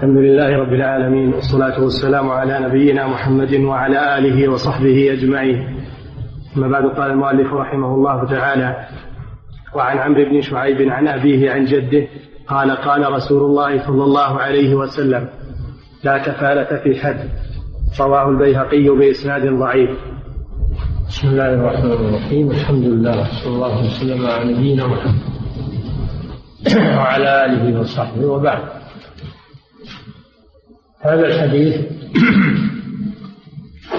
الحمد لله رب العالمين والصلاة والسلام على نبينا محمد وعلى آله وصحبه أجمعين. أما بعد قال المؤلف رحمه الله تعالى وعن عمرو بن شعيب عن أبيه عن جده قال قال رسول الله صلى الله عليه وسلم لا كفالة في حد رواه البيهقي بإسناد ضعيف. بسم الله الرحمن الرحيم الحمد لله صلى الله وسلم على نبينا محمد. وعلى آله وصحبه وبعد. هذا الحديث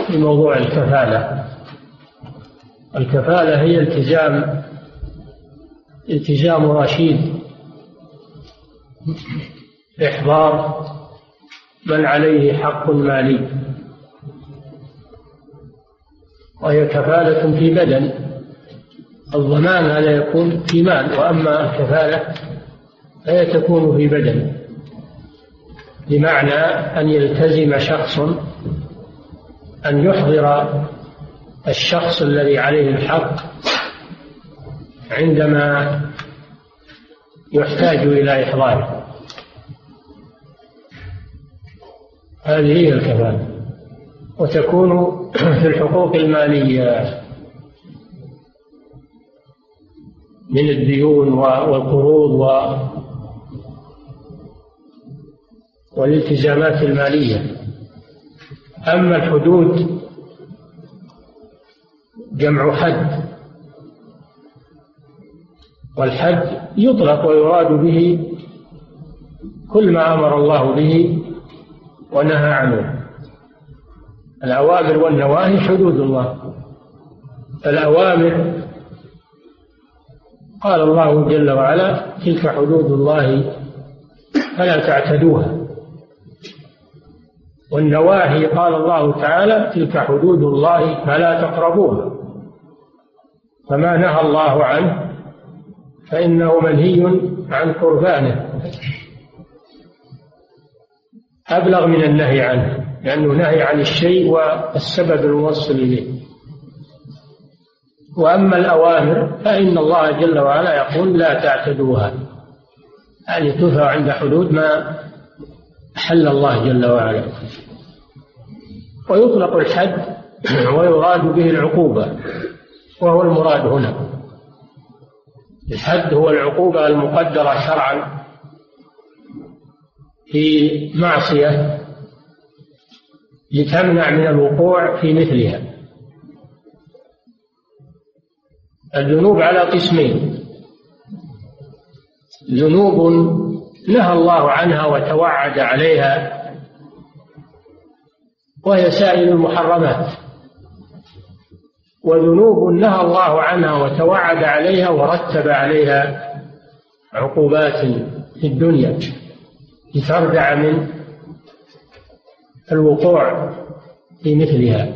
في موضوع الكفالة. الكفالة هي التزام التزام رشيد إحضار من عليه حق مالي. وهي كفالة في بدن. الضمان هذا يكون في مال وأما الكفالة فهي تكون في بدن. بمعنى أن يلتزم شخص أن يحضر الشخص الذي عليه الحق عندما يحتاج إلى إحضاره. هذه هي الكفالة. وتكون في الحقوق المالية من الديون والقروض والالتزامات المالية. أما الحدود جمع حد. والحد يطلق ويراد به كل ما أمر الله به ونهى عنه. الأوامر والنواهي حدود الله. الأوامر قال الله جل وعلا تلك حدود الله فلا تعتدوها. والنواهي قال الله تعالى تلك حدود الله فلا تقربوها. فما نهى الله عنه فإنه منهي عن قربانه. أبلغ من النهي عنه لأنه نهي عن الشيء والسبب الموصل إليه. وأما الأوامر فإن الله جل وعلا يقول لا تعتدوها. يعني تثر عند حدود ما أحل الله جل وعلا. ويطلق الحد ويراد به العقوبة وهو المراد هنا. الحد هو العقوبة المقدرة شرعا في معصية لتمنع من الوقوع في مثلها. الذنوب على قسمين. ذنوب نهى الله عنها وتوعد عليها وهي سائر المحرمات. وذنوب نهى الله عنها وتوعد عليها ورتب عليها عقوبات في الدنيا لتردع من الوقوع في مثلها.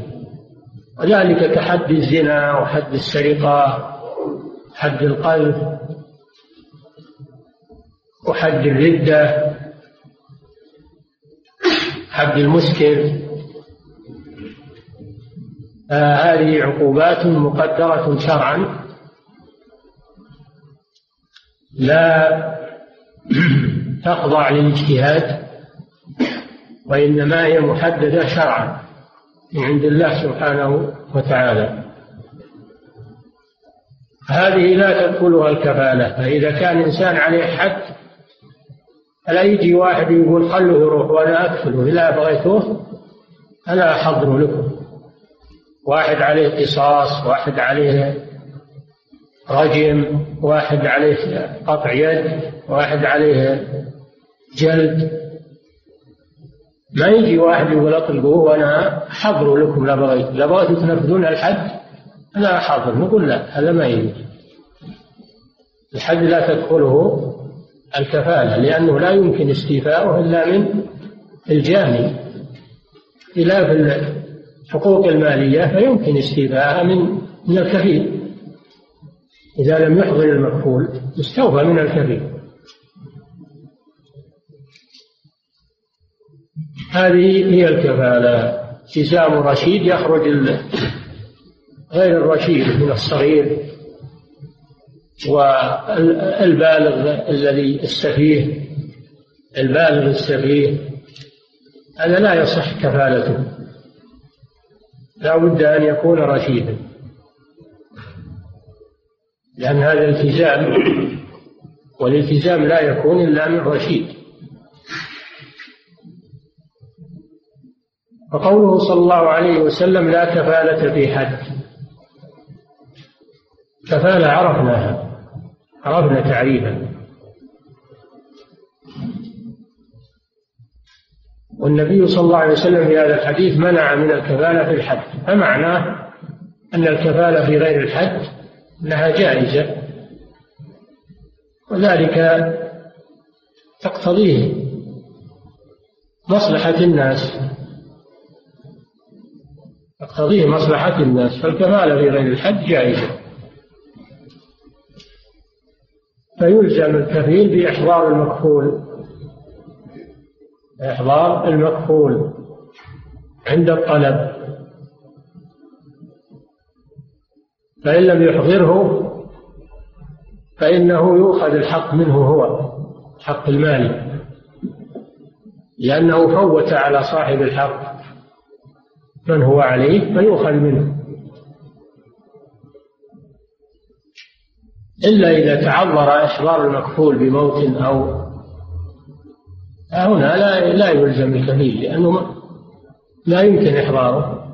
وذلك كحد الزنا وحد السرقة حد القذف وحد الردة حد المسكر. آه هذه عقوبات مقدرة شرعا. لا تخضع للاجتهاد وإنما هي محددة شرعا من عند الله سبحانه وتعالى. هذه لا تدخلها الكفالة فإذا كان إنسان عليه حد فلا يجي واحد يقول خلوه يروح وأنا أكفله إذا بغيتوه أنا أحضر لكم. واحد عليه قصاص واحد عليه رجم واحد عليه قطع يد واحد عليه جلد. ما يجي واحد يقول أطلقوه وأنا احضر لكم لا بغيت. لا بغيتوا تنفذون الحد أنا احضر نقول لا هذا ما يجي. الحد لا تدخله الكفالة لأنه لا يمكن استيفاؤه إلا من الجاني. خلاف الحقوق المالية فيمكن استيفاءها من من الكفيل. إذا لم يحضر المكفول استوفى من الكفيل. هذه هي الكفالة. التزام رشيد يخرج غير الرشيد من الصغير. والبالغ الذي السفيه البالغ السفيه هذا لا يصح كفالته. لا بد أن يكون رشيدا. لأن هذا التزام والالتزام لا يكون إلا من رشيد. فقوله صلى الله عليه وسلم لا كفالة في حد. كفالة عرفناها. عرفنا تعريفها والنبي صلى الله عليه وسلم في هذا الحديث منع من الكفالة في الحد. فمعناه أن الكفالة في غير الحد؟ أنها جائزة. وذلك تقتضيه مصلحة الناس. تقتضيه مصلحة الناس. فالكفالة في غير الحد جائزة. فيلزم الكفيل بإحضار المكفول. إحضار المكفول عند الطلب. فإن لم يحضره فإنه يؤخذ الحق منه هو حق المال لأنه فوت على صاحب الحق. من هو عليه؟ فيؤخذ منه. إلا إذا تعذر إحضار المكفول بموت أو هنا لا لا يلزم الكفيل لأنه لا يمكن إحضاره.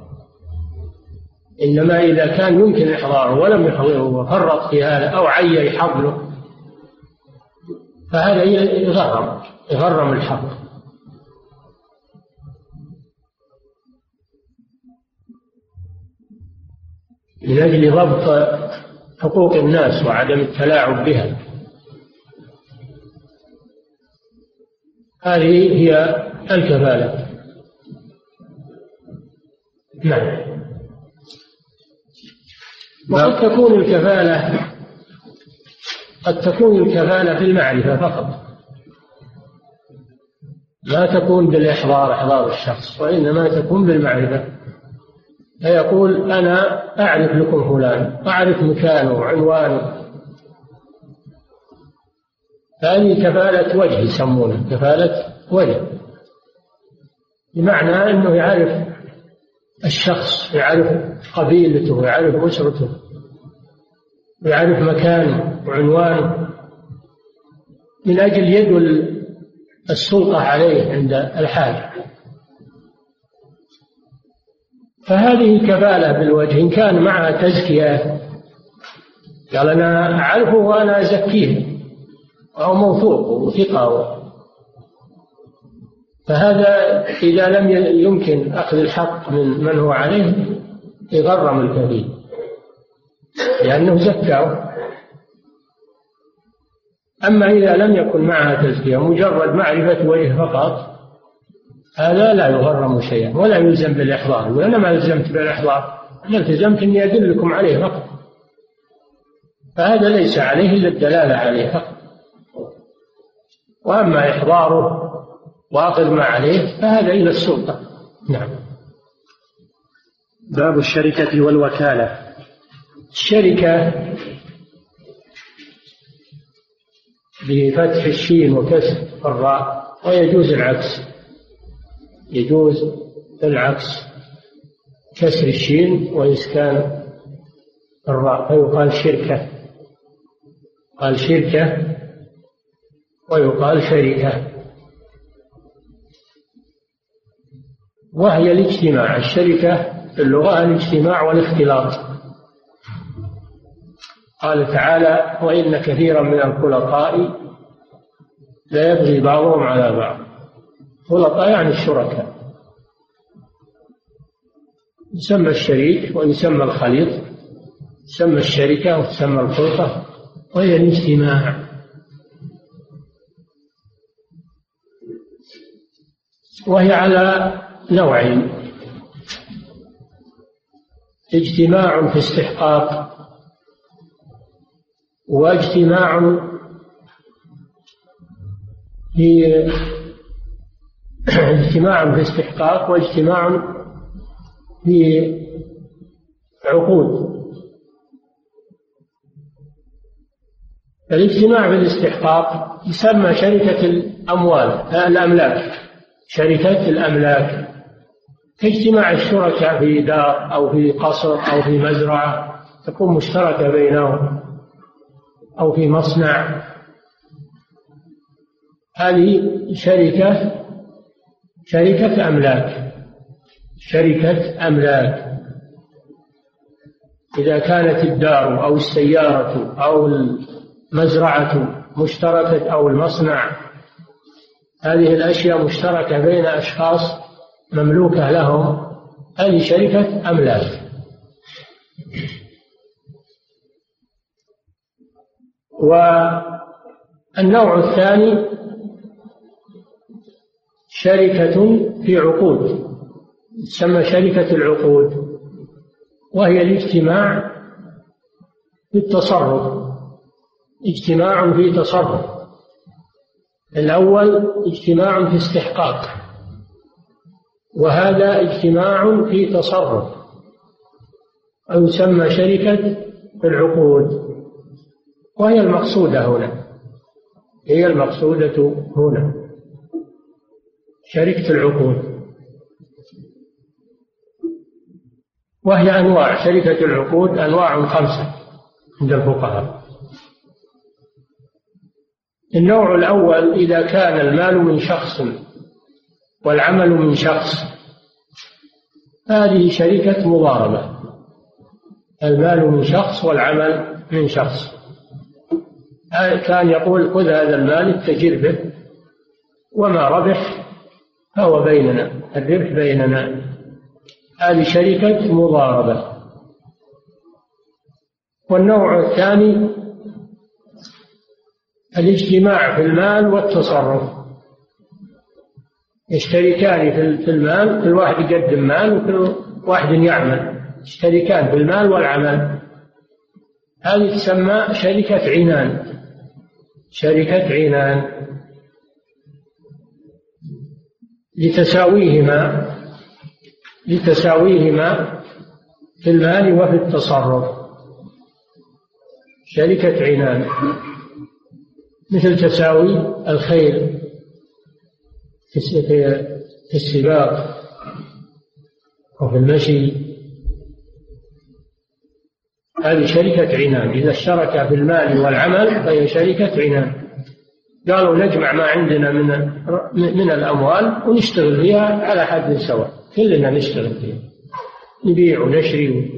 إنما إذا كان يمكن إحضاره ولم يحضره وفرط في هذا أو عي حضره فهذا يغرم يغرم الحق. من أجل ضبط حقوق الناس وعدم التلاعب بها. هذه هي الكفالة. نعم. وقد تكون الكفالة قد تكون الكفالة في المعرفة فقط. لا تكون بالإحضار إحضار الشخص وإنما تكون بالمعرفة. فيقول أنا أعرف لكم فلان أعرف مكانه وعنوانه هذه كفالة وجه يسمونها كفالة وجه. بمعنى أنه يعرف الشخص يعرف قبيلته يعرف أسرته يعرف مكانه وعنوانه من أجل يدل السلطة عليه عند الحاجة فهذه كفالة بالوجه إن كان معها تزكية قال أنا أعرفه وأنا أزكيه أو موثوق وثقة. فهذا إذا لم يمكن أخذ الحق من من هو عليه يغرم الكفيل لأنه زكاه. أما إذا لم يكن معها تزكية مجرد معرفة وجه فقط هذا لا يغرم شيئا ولا يلزم بالإحضار. وأنا ما التزمت بالإحضار. أنا التزمت إني أدلكم عليه فقط. فهذا ليس عليه إلا الدلالة عليه فقط. وأما إحضاره وأخذ ما عليه فهذا إلى السلطة. نعم. باب الشركة والوكالة. الشركة بفتح الشين وكسر الراء ويجوز العكس. يجوز العكس كسر الشين وإسكان الراء فيقال شركة قال شركة ويقال شركة وهي الاجتماع الشركة في اللغة الاجتماع والاختلاط. قال تعالى وإن كثيرا من الخلطاء لا يبغي بعضهم على بعض. خلطاء يعني الشركاء. يسمى الشريك ويسمى الخليط يسمى الشركة وتسمى الخلطة وهي الاجتماع. وهي على نوعين. اجتماع في استحقاق واجتماع في اجتماع في استحقاق واجتماع في عقود. الاجتماع في الاستحقاق يسمى شركة الأموال الأملاك. شركة الأملاك. كاجتماع الشركاء في دار أو في قصر أو في مزرعة تكون مشتركة بينهم أو في مصنع. هذه شركة شركة أملاك. شركة أملاك. إذا كانت الدار أو السيارة أو المزرعة مشتركة أو المصنع هذه الأشياء مشتركة بين أشخاص مملوكة لهم هذه شركة أملاك. والنوع الثاني شركة في عقود تسمى شركة العقود وهي الاجتماع في التصرف اجتماع في تصرف. الأول اجتماع في استحقاق وهذا اجتماع في تصرف أو يسمى شركة العقود. وهي المقصودة هنا هي المقصودة هنا. شركة العقود. وهي أنواع شركة العقود أنواع خمسة عند الفقهاء. النوع الأول إذا كان المال من شخص والعمل من شخص هذه شركة مضاربة. المال من شخص والعمل من شخص. كان يقول خذ هذا المال اتجر به وما ربح فهو بيننا الربح بيننا. هذه شركة مضاربة. والنوع الثاني الاجتماع في المال والتصرف. يشتركان في المال كل واحد يقدم مال وكل واحد يعمل. يشتركان في المال والعمل. هذه تسمى شركة عنان. شركة عنان. لتساويهما لتساويهما في المال وفي التصرف. شركة عنان. مثل تساوي الخيل في السباق وفي المشي. هذه شركة عنان. إذا اشترك في المال والعمل فهي شركة عنان. قالوا نجمع ما عندنا من من الأموال ونشتغل فيها على حد سواء. كلنا نشتغل فيها. نبيع ونشري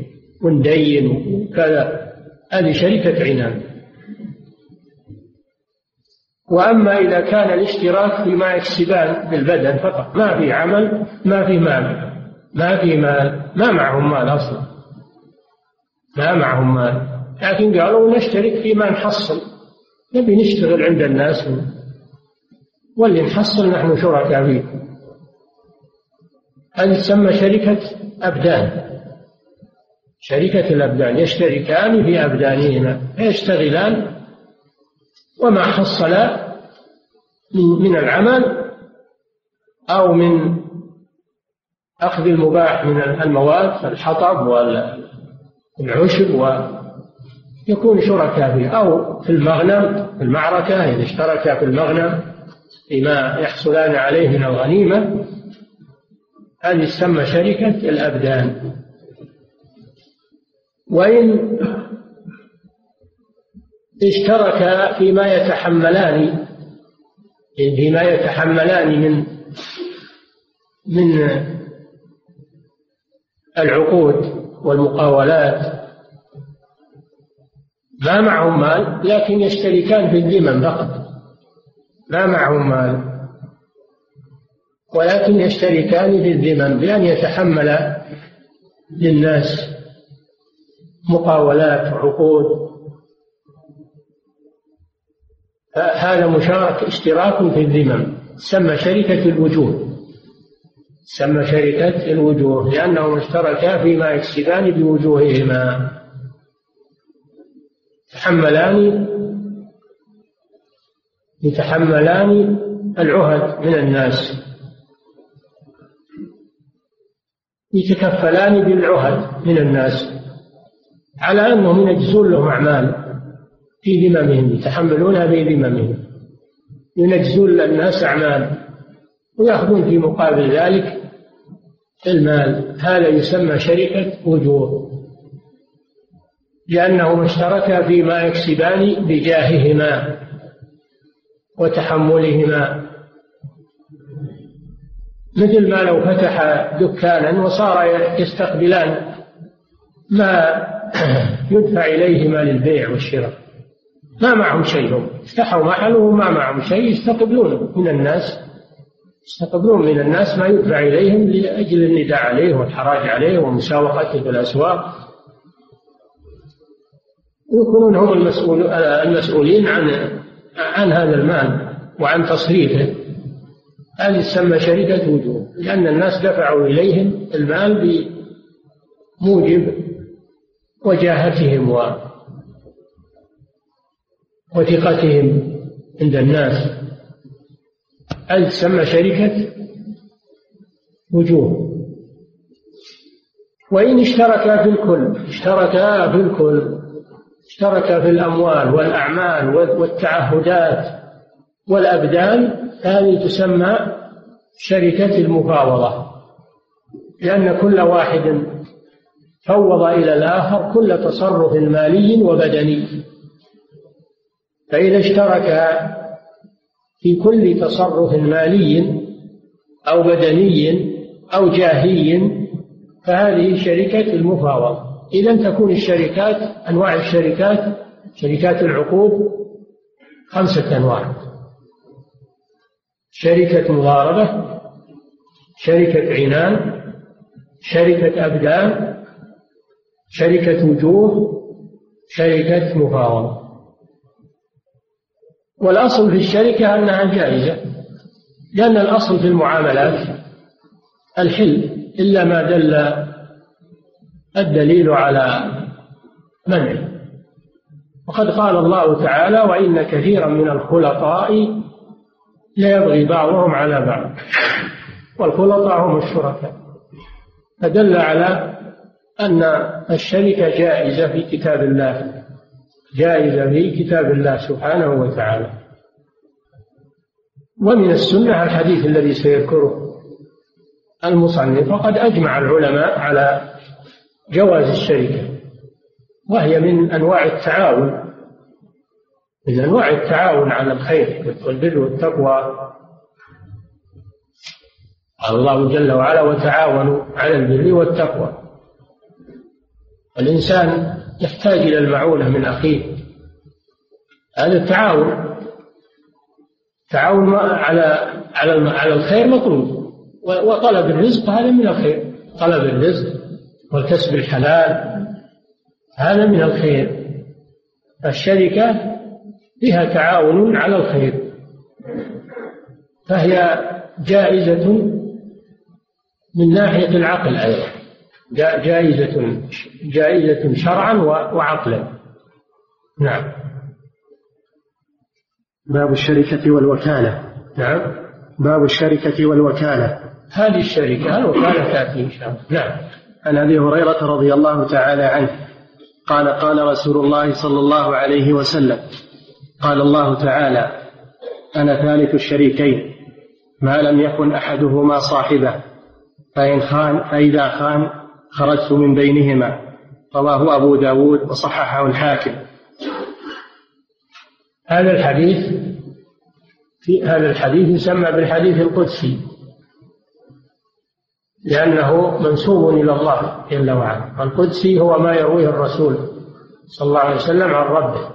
وندين وكذا. هذه شركة عنان. وأما إذا كان الاشتراك فيما يكسبان بالبدن فقط ما في عمل ما في مال ما في مال ما معهم مال أصلا. ما معهم مال. لكن قالوا نشترك فيما نحصل نبي نشتغل عند الناس واللي نحصل نحن شركاء فيه هذه تسمى شركة أبدان. شركة الأبدان يشتركان في أبدانهما فيشتغلان وما حصل من العمل أو من أخذ المباح من المواد الحطب والعشب ويكون شركاء فيه. أو في المغنم في المعركة إذا اشتركا في المغنم فيما يحصلان عليه من الغنيمة هذه تسمى شركة الأبدان. وإن اشتركا فيما يتحملان فيما يتحملان من من العقود والمقاولات ما معهم مال لكن يشتركان في الذمم فقط. ما معهم مال. ولكن يشتركان في الذمم بأن يتحمل للناس مقاولات وعقود. هذا مشارك اشتراك في الذمم سمى شركة الوجوه. سمى شركة الوجوه لأنهم اشتركا فيما يكسبان بوجوههما. يتحملان يتحملان العهد من الناس. يتكفلان بالعهد من الناس. على أنهم ينجزون لهم أعمال في ذممهم يتحملونها في ذممهم. ينجزون للناس أعمال ويأخذون في مقابل ذلك المال. هذا يسمى شركة وجوه لأنهما اشتركا فيما يكسبان بجاههما وتحملهما. مثل ما لو فتح دكانا وصار يستقبلان ما يدفع إليهما للبيع والشراء. ما معهم شيء هم. افتحوا محل وما معهم شيء يستقبلون من الناس. يستقبلون من الناس ما يدفع إليهم لأجل النداء عليه والحراج عليه ومساوقته في الأسواق. يكونون هم المسؤول المسؤولين عن عن هذا المال وعن تصريفه. هذه تسمى شركة وجوه لأن الناس دفعوا إليهم المال بموجب وجاهتهم و وثقتهم عند الناس. هذه تسمى شركة وجوه. وإن اشتركا في الكل اشتركا في الكل اشتركا في الأموال والأعمال والتعهدات والأبدان هذه تسمى شركة المفاوضة لأن كل واحد فوض إلى الآخر كل تصرف مالي وبدني. فإذا اشترك في كل تصرف مالي أو بدني أو جاهي فهذه شركة المفاوضة. إذا تكون الشركات أنواع الشركات شركات العقود خمسة أنواع. شركة مضاربة شركة عنان شركة أبدان شركة وجوه شركة مفاوضة. والأصل في الشركة أنها جائزة لأن الأصل في المعاملات الحل إلا ما دل الدليل على منعه وقد قال الله تعالى وإن كثيرا من الخلطاء ليبغي بعضهم على بعض. والخلطاء هم الشركاء. فدل على أن الشركة جائزة في كتاب الله جائزة في كتاب الله سبحانه وتعالى. ومن السنة الحديث الذي سيذكره المصنف وقد أجمع العلماء على جواز الشركة وهي من أنواع التعاون من أنواع التعاون على الخير والبر والتقوى. قال الله جل وعلا وتعاونوا على البر والتقوى الإنسان يحتاج إلى المعونة من أخيه. هذا التعاون تعاون على على على الخير مطلوب وطلب الرزق هذا من الخير طلب الرزق. والكسب الحلال هذا من الخير. الشركة فيها تعاون على الخير. فهي جائزة من ناحية العقل أيضا. جائزة جائزة شرعا وعقلا. نعم. باب الشركة والوكالة. نعم. باب الشركة والوكالة. هذه الشركة الوكالة تأتي إن شاء الله. نعم. عن أبي هريرة رضي الله تعالى عنه قال قال رسول الله صلى الله عليه وسلم قال الله تعالى أنا ثالث الشريكين ما لم يكن أحدهما صاحبه فإن خان فإذا خان خرجت من بينهما رواه أبو داود وصححه الحاكم. هذا الحديث في هذا الحديث يسمى بالحديث القدسي. لأنه منسوب إلى الله جل وعلا. القدسي هو ما يرويه الرسول صلى الله عليه وسلم عن ربه.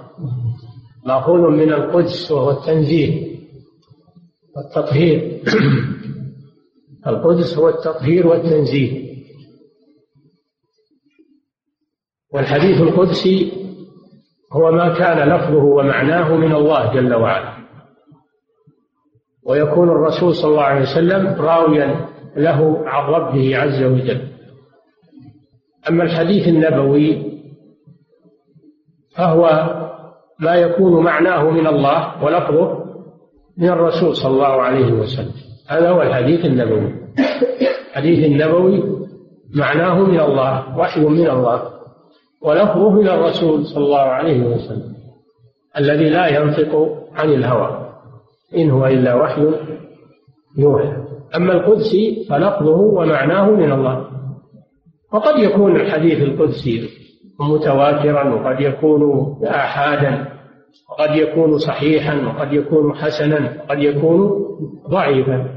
مأخوذ من القدس وهو التنزيه والتطهير. القدس هو التطهير والتنزيه. والحديث القدسي هو ما كان لفظه ومعناه من الله جل وعلا. ويكون الرسول صلى الله عليه وسلم راويا له عن ربه عز وجل. أما الحديث النبوي فهو ما يكون معناه من الله ولفظه من الرسول صلى الله عليه وسلم. هذا هو الحديث النبوي. الحديث النبوي معناه من الله وحي من الله ولفظه من الرسول صلى الله عليه وسلم. الذي لا ينطق عن الهوى إن هو إلا وحي يوحى أما القدسي فلفظه ومعناه من الله. وقد يكون الحديث القدسي متواترا وقد يكون آحادا وقد يكون صحيحا وقد يكون حسنا وقد يكون ضعيفا.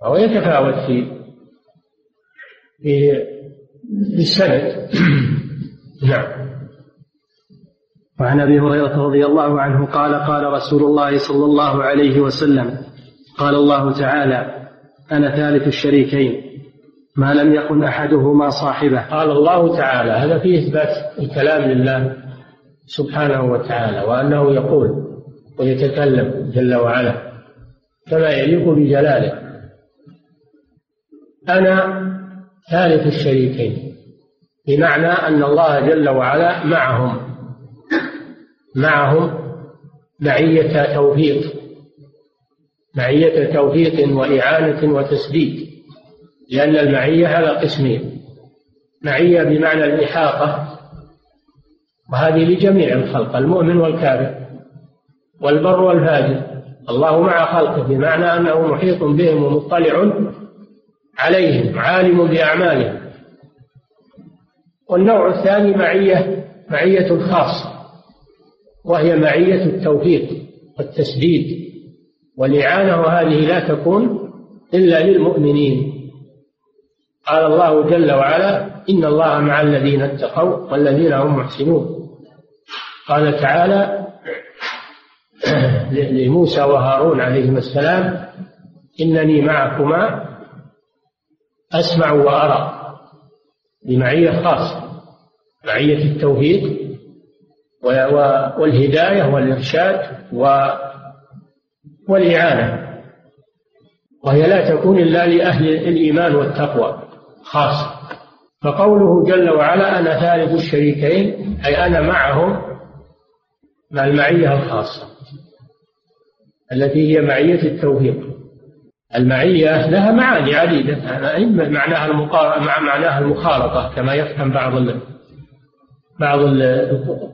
فهو يتفاوت في في السند. نعم. وعن أبي هريرة رضي الله عنه قال قال رسول الله صلى الله عليه وسلم قال الله تعالى أنا ثالث الشريكين ما لم يكن أحدهما صاحبه. قال الله تعالى هذا فيه إثبات الكلام لله سبحانه وتعالى وأنه يقول ويتكلم جل وعلا كما يليق بجلاله. أنا ثالث الشريكين بمعنى أن الله جل وعلا معهم معهم معية توفيق. معية توفيق وإعانة وتسديد. لأن المعية على قسمين معية بمعنى الإحاطة وهذه لجميع الخلق المؤمن والكافر والبر والفاجر. الله مع خلقه بمعنى أنه محيط بهم ومطلع عليهم عالم بأعمالهم. والنوع الثاني معية معية خاصة وهي معية التوفيق والتسديد. والإعانة وهذه لا تكون إلا للمؤمنين. قال الله جل وعلا إن الله مع الذين اتقوا والذين هم محسنون. قال تعالى لموسى وهارون عليهما السلام إنني معكما أسمع وأرى بمعية خاصة معية التوفيق والهداية والإرشاد والإعانة. وهي لا تكون إلا لأهل الإيمان والتقوى خاصة. فقوله جل وعلا أنا ثالث الشريكين أي أنا معهم مع المعية الخاصة التي هي معية التوفيق. المعية لها معاني عديدة معناها مع معناها المخالطة كما يفهم بعض بعض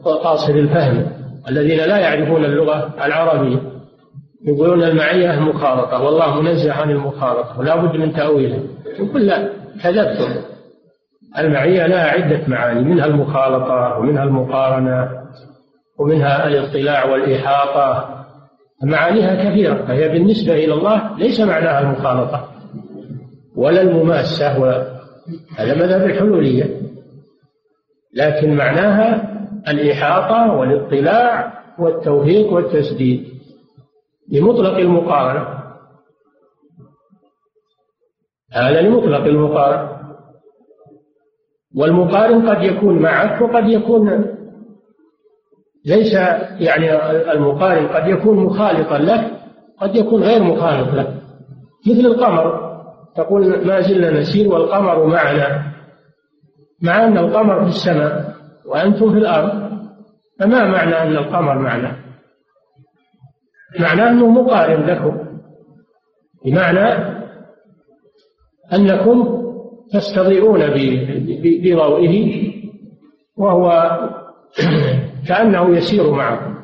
قاصر الفهم الذين لا يعرفون اللغة العربية. يقولون المعية مخالطة والله منزه عن المخالطة ولا بد من تأويله. يقول لا كذبتم المعية لها عدة معاني منها المخالطة ومنها المقارنة ومنها الاطلاع والإحاطة. معانيها كثيرة فهي بالنسبة إلى الله ليس معناها المخالطة ولا المماسة هذا مذهب الحلولية. لكن معناها الإحاطة والاطلاع والتوفيق والتسديد. لمطلق المقارنة. هذا لمطلق المقارنة. والمقارن قد يكون معك وقد يكون ليس يعني المقارن قد يكون مخالطا لك قد يكون غير مخالط لك. مثل القمر. تقول ما زلنا نسير والقمر معنا. مع أن القمر في السماء وأنتم في الأرض فما معنى أن القمر معنا؟ معناه أنه مقارن لكم. بمعنى أنكم تستضيئون بضوئه وهو كأنه يسير معكم.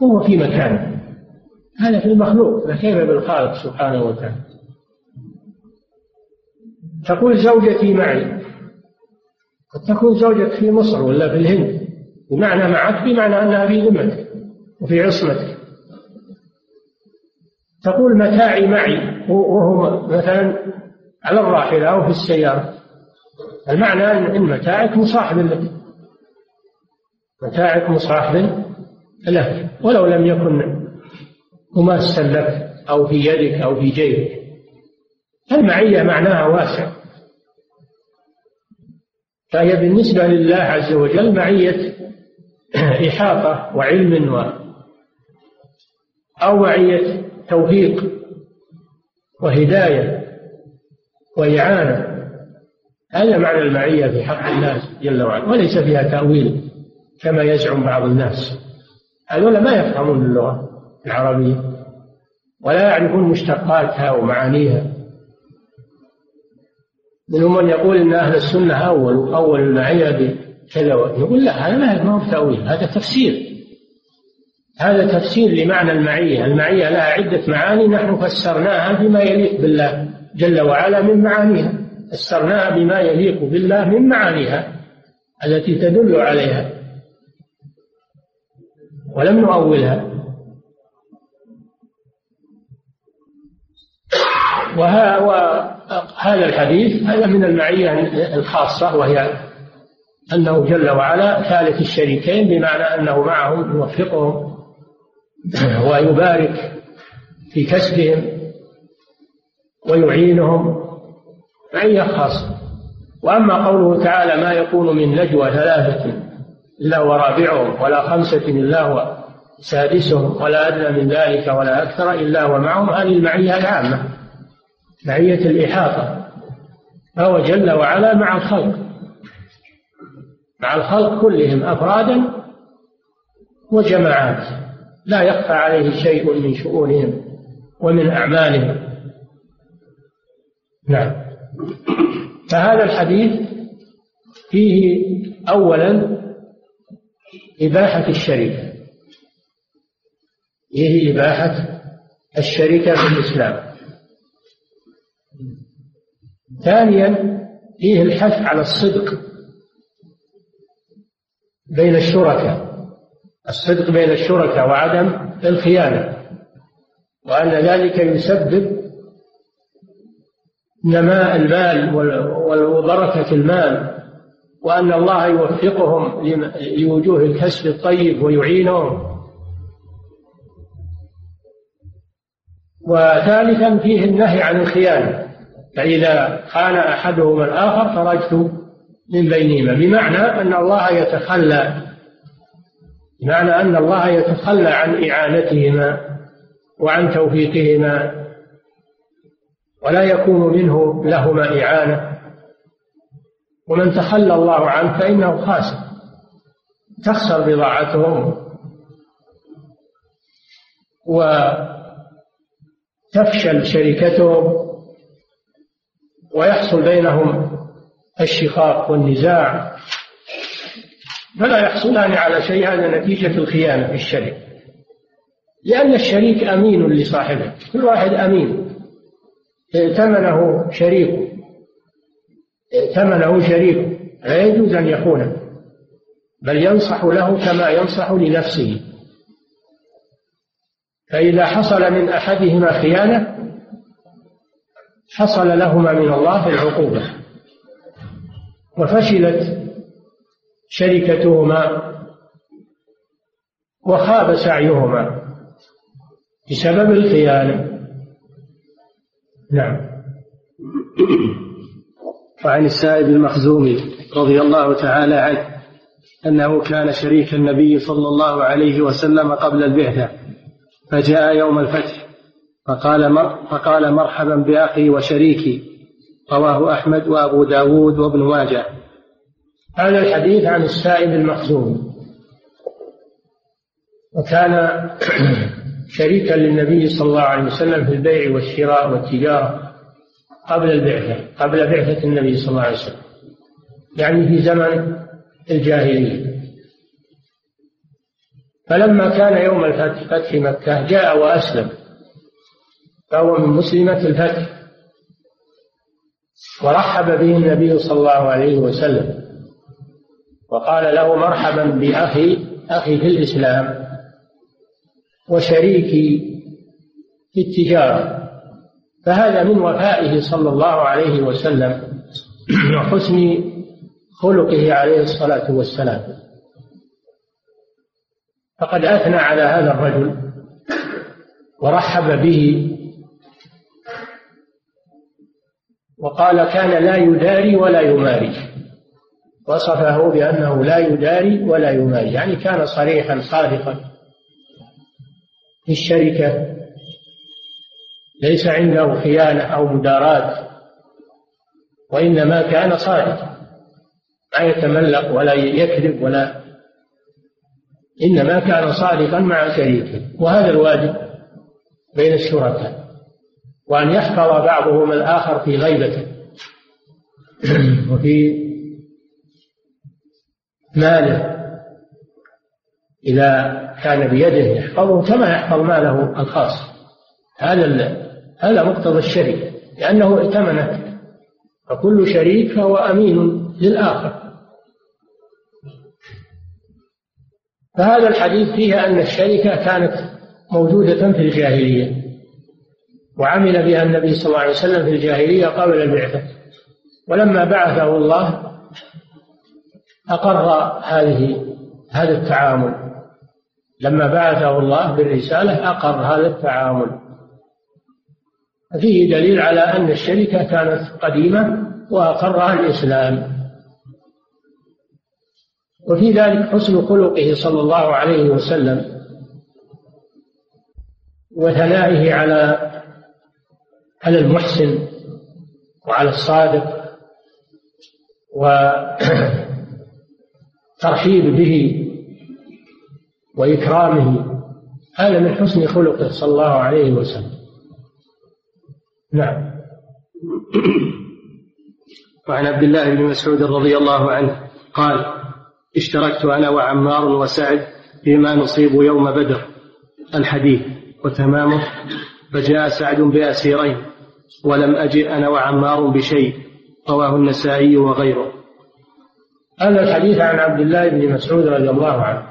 وهو في مكانه هذا في المخلوق. فكيف بالخالق سبحانه وتعالى؟ تقول زوجتي معي. قد تكون زوجك في مصر ولا في الهند. بمعنى معك بمعنى أنها في ذمتك وفي عصمتك. تقول متاعي معي وهو مثلا على الراحلة أو في السيارة. المعنى أن متاعك مصاحب لك. متاعك مصاحب له ولو لم يكن مماسا لك أو في يدك أو في جيبك. المعية معناها واسع. فهي بالنسبة لله عز وجل معية إحاطة وعلم و أو معية توفيق وهداية وإعانة. هذا معنى المعية في حق الله جل وعلا وليس فيها تأويل كما يزعم بعض الناس. هذولا ما يفهمون اللغة العربية ولا يعرفون مشتقاتها ومعانيها. منهم من يقول إن أهل السنة أول أول المعية بكذا يقول لا هذا ما هو تأويل هذا تفسير. هذا تفسير لمعنى المعية. المعية لها عدة معاني نحن فسرناها بما يليق بالله جل وعلا من معانيها. فسرناها بما يليق بالله من معانيها التي تدل عليها. ولم نؤولها. وهذا الحديث هذا من المعية الخاصة وهي أنه جل وعلا ثالث الشريكين بمعنى أنه معهم يوفقهم ويبارك في كسبهم ويعينهم معية خاصة وأما قوله تعالى ما يكون من نجوى ثلاثة إلا ورابعهم ولا خمسة إلا هو سادسهم ولا أدنى من ذلك ولا أكثر إلا هو معهم هذه المعية العامة معية الإحاطة فهو جل وعلا مع الخلق مع الخلق كلهم أفرادا وجماعات. لا يخفى عليه شيء من شؤونهم ومن أعمالهم. نعم. فهذا الحديث فيه أولا إباحة الشركة فيه إباحة الشركة في الإسلام. ثانيا فيه الحث على الصدق بين الشركاء. الصدق بين الشركاء وعدم الخيانة وأن ذلك يسبب نماء المال وبركة المال وأن الله يوفقهم لوجوه الكسب الطيب ويعينهم. وثالثا فيه النهي عن الخيانة فإذا خان أحدهما الآخر خرجت من بينهما بمعنى أن الله يتخلى بمعنى أن الله يتخلى عن إعانتهما وعن توفيقهما ولا يكون منه لهما إعانة. ومن تخلى الله عنه فإنه خاسر تخسر بضاعتهم وتفشل شركتهم ويحصل بينهم الشقاق والنزاع. فلا يحصلان على شيء هذا نتيجة الخيانة في الشريك. لأن الشريك أمين لصاحبه كل واحد أمين. ائتمنه شريكه ائتمنه شريكه. لا يجوز أن يخونه بل ينصح له كما ينصح لنفسه. فإذا حصل من أحدهما خيانة حصل لهما من الله العقوبة. وفشلت شركتهما وخاب سعيهما بسبب الخيانة. نعم. وعن السائب المخزومي رضي الله تعالى عنه أنه كان شريك النبي صلى الله عليه وسلم قبل البعثة فجاء يوم الفتح فقال فقال مرحبا بأخي وشريكي رواه أحمد وأبو داود وابن ماجه. هذا الحديث عن السائب المخزوم وكان شريكا للنبي صلى الله عليه وسلم في البيع والشراء والتجارة قبل البعثة قبل بعثة النبي صلى الله عليه وسلم. يعني في زمن الجاهلية. فلما كان يوم الفتح فتح مكة جاء وأسلم. فهو من مسلمة الفتح. ورحب به النبي صلى الله عليه وسلم. وقال له مرحبا بأخي أخي في الإسلام وشريكي في التجارة. فهذا من وفائه صلى الله عليه وسلم وحسن خلقه عليه الصلاة والسلام. فقد أثنى على هذا الرجل ورحب به وقال كان لا يداري ولا يماري. وصفه بأنه لا يداري ولا يماري يعني كان صريحا صادقا في الشركة ليس عنده خيانة أو مداراة وإنما كان صادقا لا يتملق ولا يكذب ولا إنما كان صادقا مع شريكه وهذا الواجب بين الشركاء وأن يحفظ بعضهم الآخر في غيبته. وفي ماله إذا كان بيده يحفظه كما يحفظ ماله الخاص. هذا هذا مقتضى الشريك لأنه ائتمنك فكل شريك فهو أمين للآخر. فهذا الحديث فيه أن الشركة كانت موجودة في الجاهلية وعمل بها النبي صلى الله عليه وسلم في الجاهلية قبل البعثة. ولما بعثه الله أقر هذه هذا التعامل. لما بعثه الله بالرسالة أقر هذا التعامل. فيه دليل على أن الشركة كانت قديمة وأقرها الإسلام. وفي ذلك حسن خلقه صلى الله عليه وسلم وثنائه على على المحسن وعلى الصادق وترحيب به وإكرامه هذا من حسن خلقه صلى الله عليه وسلم. نعم. وعن عبد الله بن مسعود رضي الله عنه قال اشتركت أنا وعمار وسعد فيما نصيب يوم بدر الحديث وتمامه فجاء سعد بأسيرين ولم أجئ أنا وعمار بشيء رواه النسائي وغيره. هذا الحديث عن عبد الله بن مسعود رضي الله عنه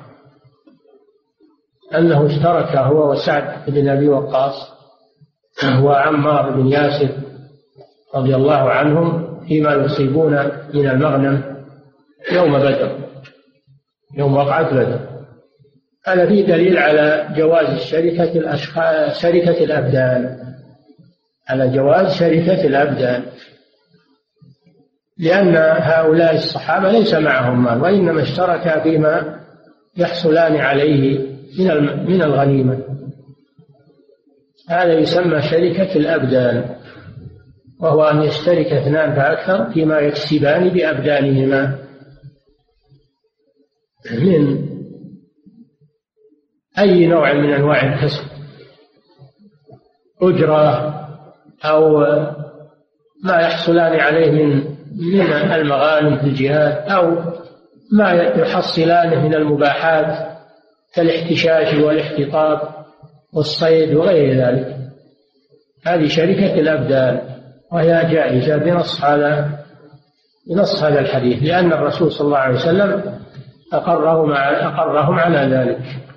أنه اشترك هو وسعد بن أبي وقاص وعمار بن ياسر رضي الله عنهم فيما يصيبون من المغنم يوم بدر يوم وقعة بدر. هذا فيه دليل على جواز الشركة الأشخاص شركة الأبدان على جواز شركة الأبدان. لأن هؤلاء الصحابة ليس معهم مال وإنما اشتركا فيما يحصلان عليه من من الغنيمة. هذا يسمى شركة الأبدان وهو أن يشترك اثنان فأكثر فيما يكسبان بأبدانهما. من أي نوع من أنواع الكسب؟ أجرة أو ما يحصلان عليه من من المغانم في الجهاد أو ما يحصلانه من المباحات كالاحتشاش والاحتطاب والصيد وغير ذلك. هذه شركة الأبدان وهي جائزة بنص هذا بنص هذا الحديث لأن الرسول صلى الله عليه وسلم أقرهم أقرهم على ذلك.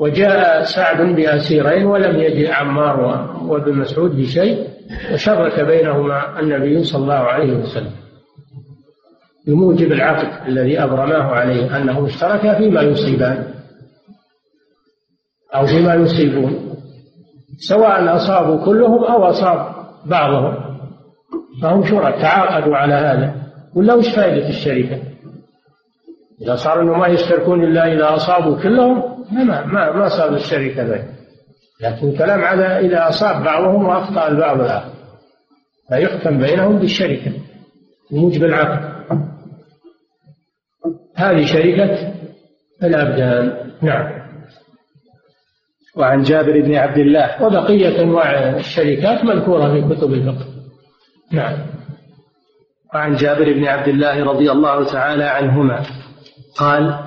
وجاء سعد بأسيرين ولم يجد عمار وابن مسعود بشيء وشرك بينهما النبي صلى الله عليه وسلم. بموجب العقد الذي أبرماه عليه أنه اشتركا فيما يصيبان أو فيما يصيبون سواء أصابوا كلهم أو أصاب بعضهم. فهم شرك تعاقدوا على هذا. ولا وش فائدة الشركة؟ إذا صار أنهم ما يشتركون إلا إذا أصابوا كلهم ما ما ما صار الشركة ذلك لكن الكلام على إذا أصاب بعضهم وأخطأ البعض الآخر. فيحكم بينهم بالشركة بموجب العقد. هذه شركة الأبدان. نعم. وعن جابر بن عبد الله. وبقية أنواع الشركات مذكورة في كتب الفقه. نعم. وعن جابر بن عبد الله رضي الله تعالى عنهما قال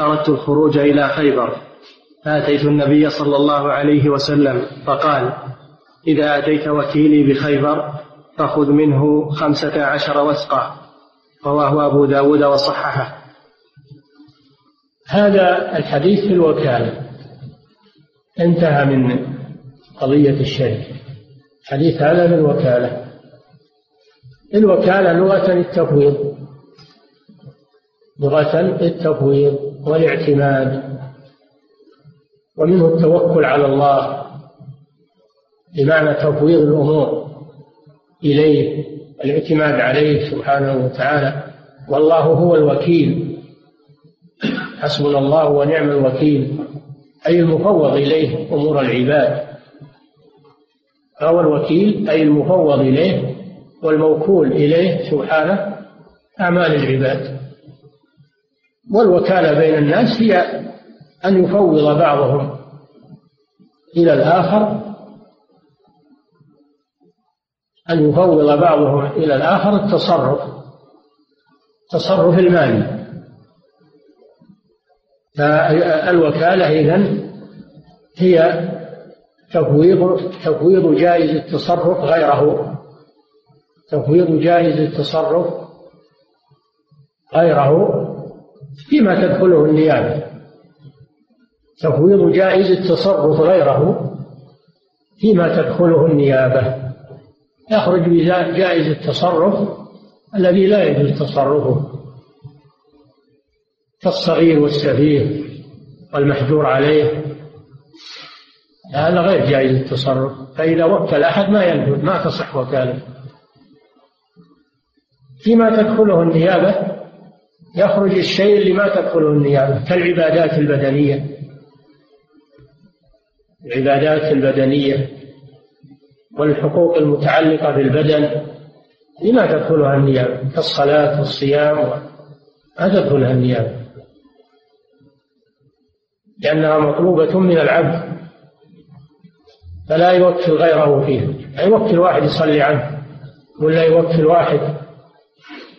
أردت الخروج إلى خيبر. فأتيت النبي صلى الله عليه وسلم فقال إذا أتيت وكيلي بخيبر فخذ منه خمسة عشر وسقا رواه أبو داود وصححه. هذا الحديث في الوكالة. انتهى من قضية الشركة حديث هذا للوكالة الوكالة. لغة التفويض لغة التفويض والاعتماد. ومنه التوكل على الله بمعنى تفويض الأمور إليه الاعتماد عليه سبحانه وتعالى. والله هو الوكيل. حسبنا الله ونعم الوكيل. أي المفوض إليه أمور العباد. فهو الوكيل أي المفوض إليه والموكول إليه سبحانه أعمال العباد. والوكالة بين الناس هي أن يفوض بعضهم إلى الآخر أن يفوض بعضهم إلى الآخر التصرف التصرف المالي. فالوكالة إذن هي تفويض تفويض جائز التصرف غيره تفويض جائز التصرف غيره فيما تدخله النيابة. تفويض جائز التصرف غيره فيما تدخله النيابة. يخرج بجائز التصرف الذي لا يجوز تصرفه كالصغير والسفيه والمحجور عليه. هذا غير جائز التصرف فإذا وكل أحد ما ينفذ ما تصح وكالته فيما تدخله النيابة يخرج الشيء اللي ما تدخله النيابة كالعبادات البدنية. العبادات البدنية والحقوق المتعلقة بالبدن لما تدخلها النيابة؟ كالصلاة والصيام ما تدخلها النيابة. لأنها مطلوبة من العبد فلا يوكل غيره فيها. لا يوكل واحد يصلي عنه ولا يوكل واحد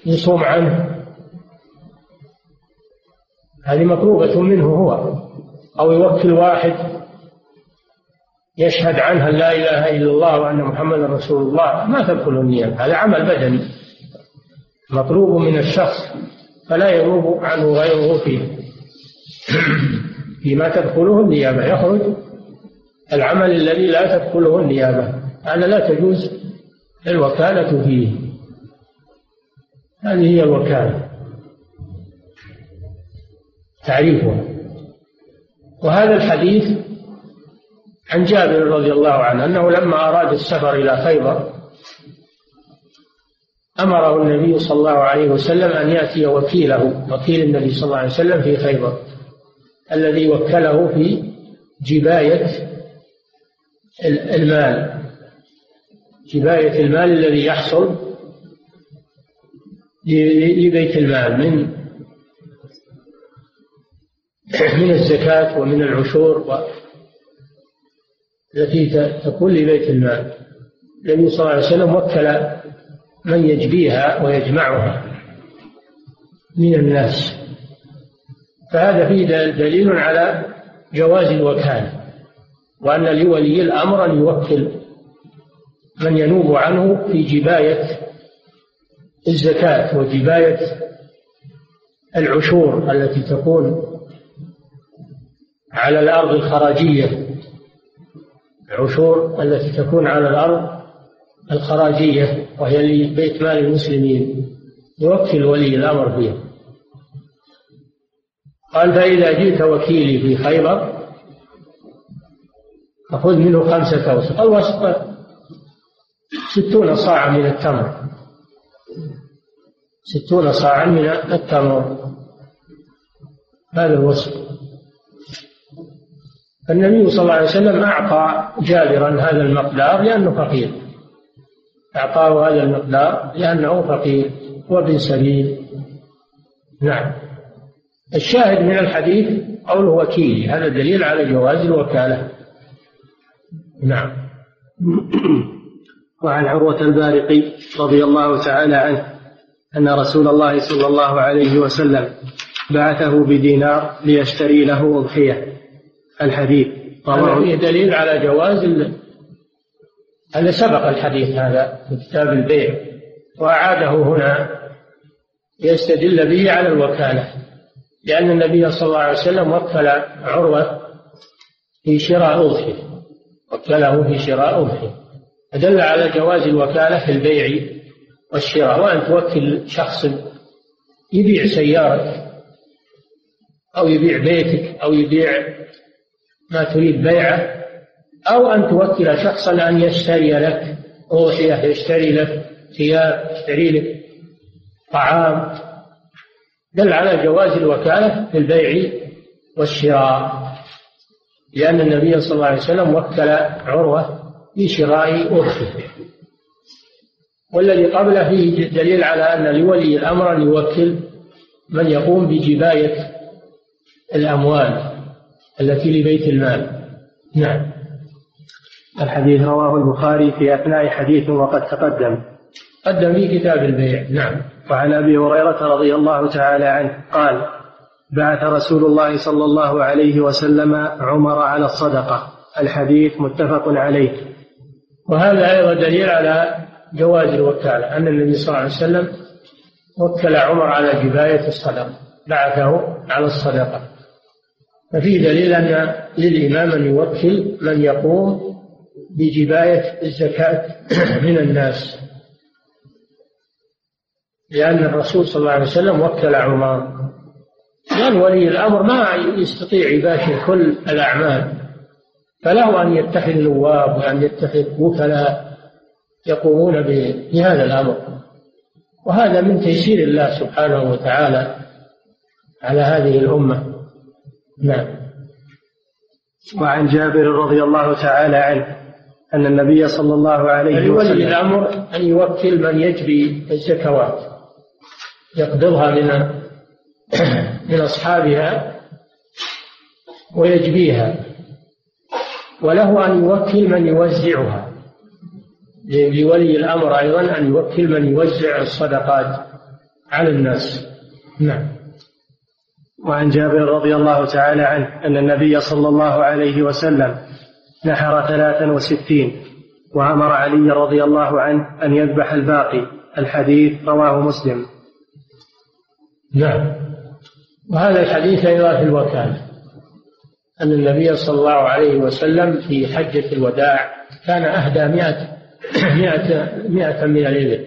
يصوم عنه. هذه مطلوبة منه هو أو يوكل واحد يشهد عنها لا إله إلا الله وأن محمدا رسول الله ما تدخل النيابة هذا عمل بدني. مطلوب من الشخص فلا ينوب عنه غيره فيه. فيما تدخله النيابة يخرج. العمل الذي لا تدخله النيابة هذا لا تجوز الوكالة فيه. هذه هي الوكالة. تعريفها. وهذا الحديث عن جابر رضي الله عنه أنه لما أراد السفر إلى خيبر أمره النبي صلى الله عليه وسلم أن يأتي وكيله وكيل النبي صلى الله عليه وسلم في خيبر الذي وكله في جباية المال. جباية المال الذي يحصل لبيت المال من من الزكاة ومن العشور التي تكون لبيت المال. النبي صلى الله عليه وسلم وكل من يجبيها ويجمعها من الناس. فهذا فيه دليل على جواز الوكالة وأن لولي الأمر أن يوكل من ينوب عنه في جباية الزكاة وجباية العشور التي تكون على الأرض الخراجية. العشور التي تكون على الأرض الخراجية وهي لبيت مال المسلمين. يوكل ولي الأمر فيها. قال فإذا جئت وكيلي في خيبر فخذ منه خمسة أوسق الوسط ستون صاعا من التمر. ستون صاعا من التمر. هذا الوسط. النبي صلى الله عليه وسلم أعطى جابرا هذا المقدار لأنه فقير. أعطاه هذا المقدار لأنه فقير وابن سبيل. نعم. الشاهد من الحديث قوله وكيلي هذا دليل على جواز الوكالة. نعم. وعن عروة البارقي رضي الله تعالى عنه أن رسول الله صلى الله عليه وسلم بعثه بدينار ليشتري له أضحية. الحديث. هذا فيه دليل على جواز هذا سبق الحديث هذا في كتاب البيع. وأعاده هنا يستدل به على الوكالة. لأن النبي صلى الله عليه وسلم وكل عروة في شراء أضحية. وكله في شراء أضحية. فدل على جواز الوكالة في البيع والشراء. وأن توكل شخص يبيع سيارتك أو يبيع بيتك أو يبيع ما تريد بيعه أو أن توكل شخصا أن يشتري لك أوحية يشتري لك ثياب يشتري لك طعام. دل على جواز الوكالة في البيع والشراء لأن النبي صلى الله عليه وسلم وكل عروة في شراء أضحية والذي قبله فيه دليل على أن لولي الأمر أن يوكل من يقوم بجباية الأموال. التي لبيت المال. نعم. الحديث رواه البخاري في أثناء حديث وقد تقدم. قدم في كتاب البيع. نعم. وعن أبي هريرة رضي الله تعالى عنه قال بعث رسول الله صلى الله عليه وسلم عمر على الصدقة. الحديث متفق عليه. وهذا أيضا دليل على جواز الوكالة أن النبي صلى الله عليه وسلم وكل عمر على جباية الصدقة بعثه على الصدقة. ففي دليل أن للإمام أن يوكل من يقوم بجباية الزكاة من الناس. لأن الرسول صلى الله عليه وسلم وكل عمر. لأن ولي الأمر ما يستطيع يباشر كل الأعمال. فله أن يتخذ نواب وأن يتخذ وكلاء يقومون بهذا الأمر. وهذا من تيسير الله سبحانه وتعالى على هذه الأمة. نعم. وعن جابر رضي الله تعالى عنه أن النبي صلى الله عليه وسلم ولي الأمر أن يوكل من يجبي الزكوات يقبضها من من أصحابها ويجبيها وله أن يوكل من يوزعها. لولي الأمر أيضا أن يوكل من يوزع الصدقات على الناس. نعم. وعن جابر رضي الله تعالى عنه أن النبي صلى الله عليه وسلم نحر ثلاثا وستين وأمر علي رضي الله عنه أن يذبح الباقي الحديث رواه مسلم. نعم. وهذا الحديث أيضا في الوكالة. أن النبي صلى الله عليه وسلم في حجة الوداع كان أهدى مئة مئة, مئة من الإبل.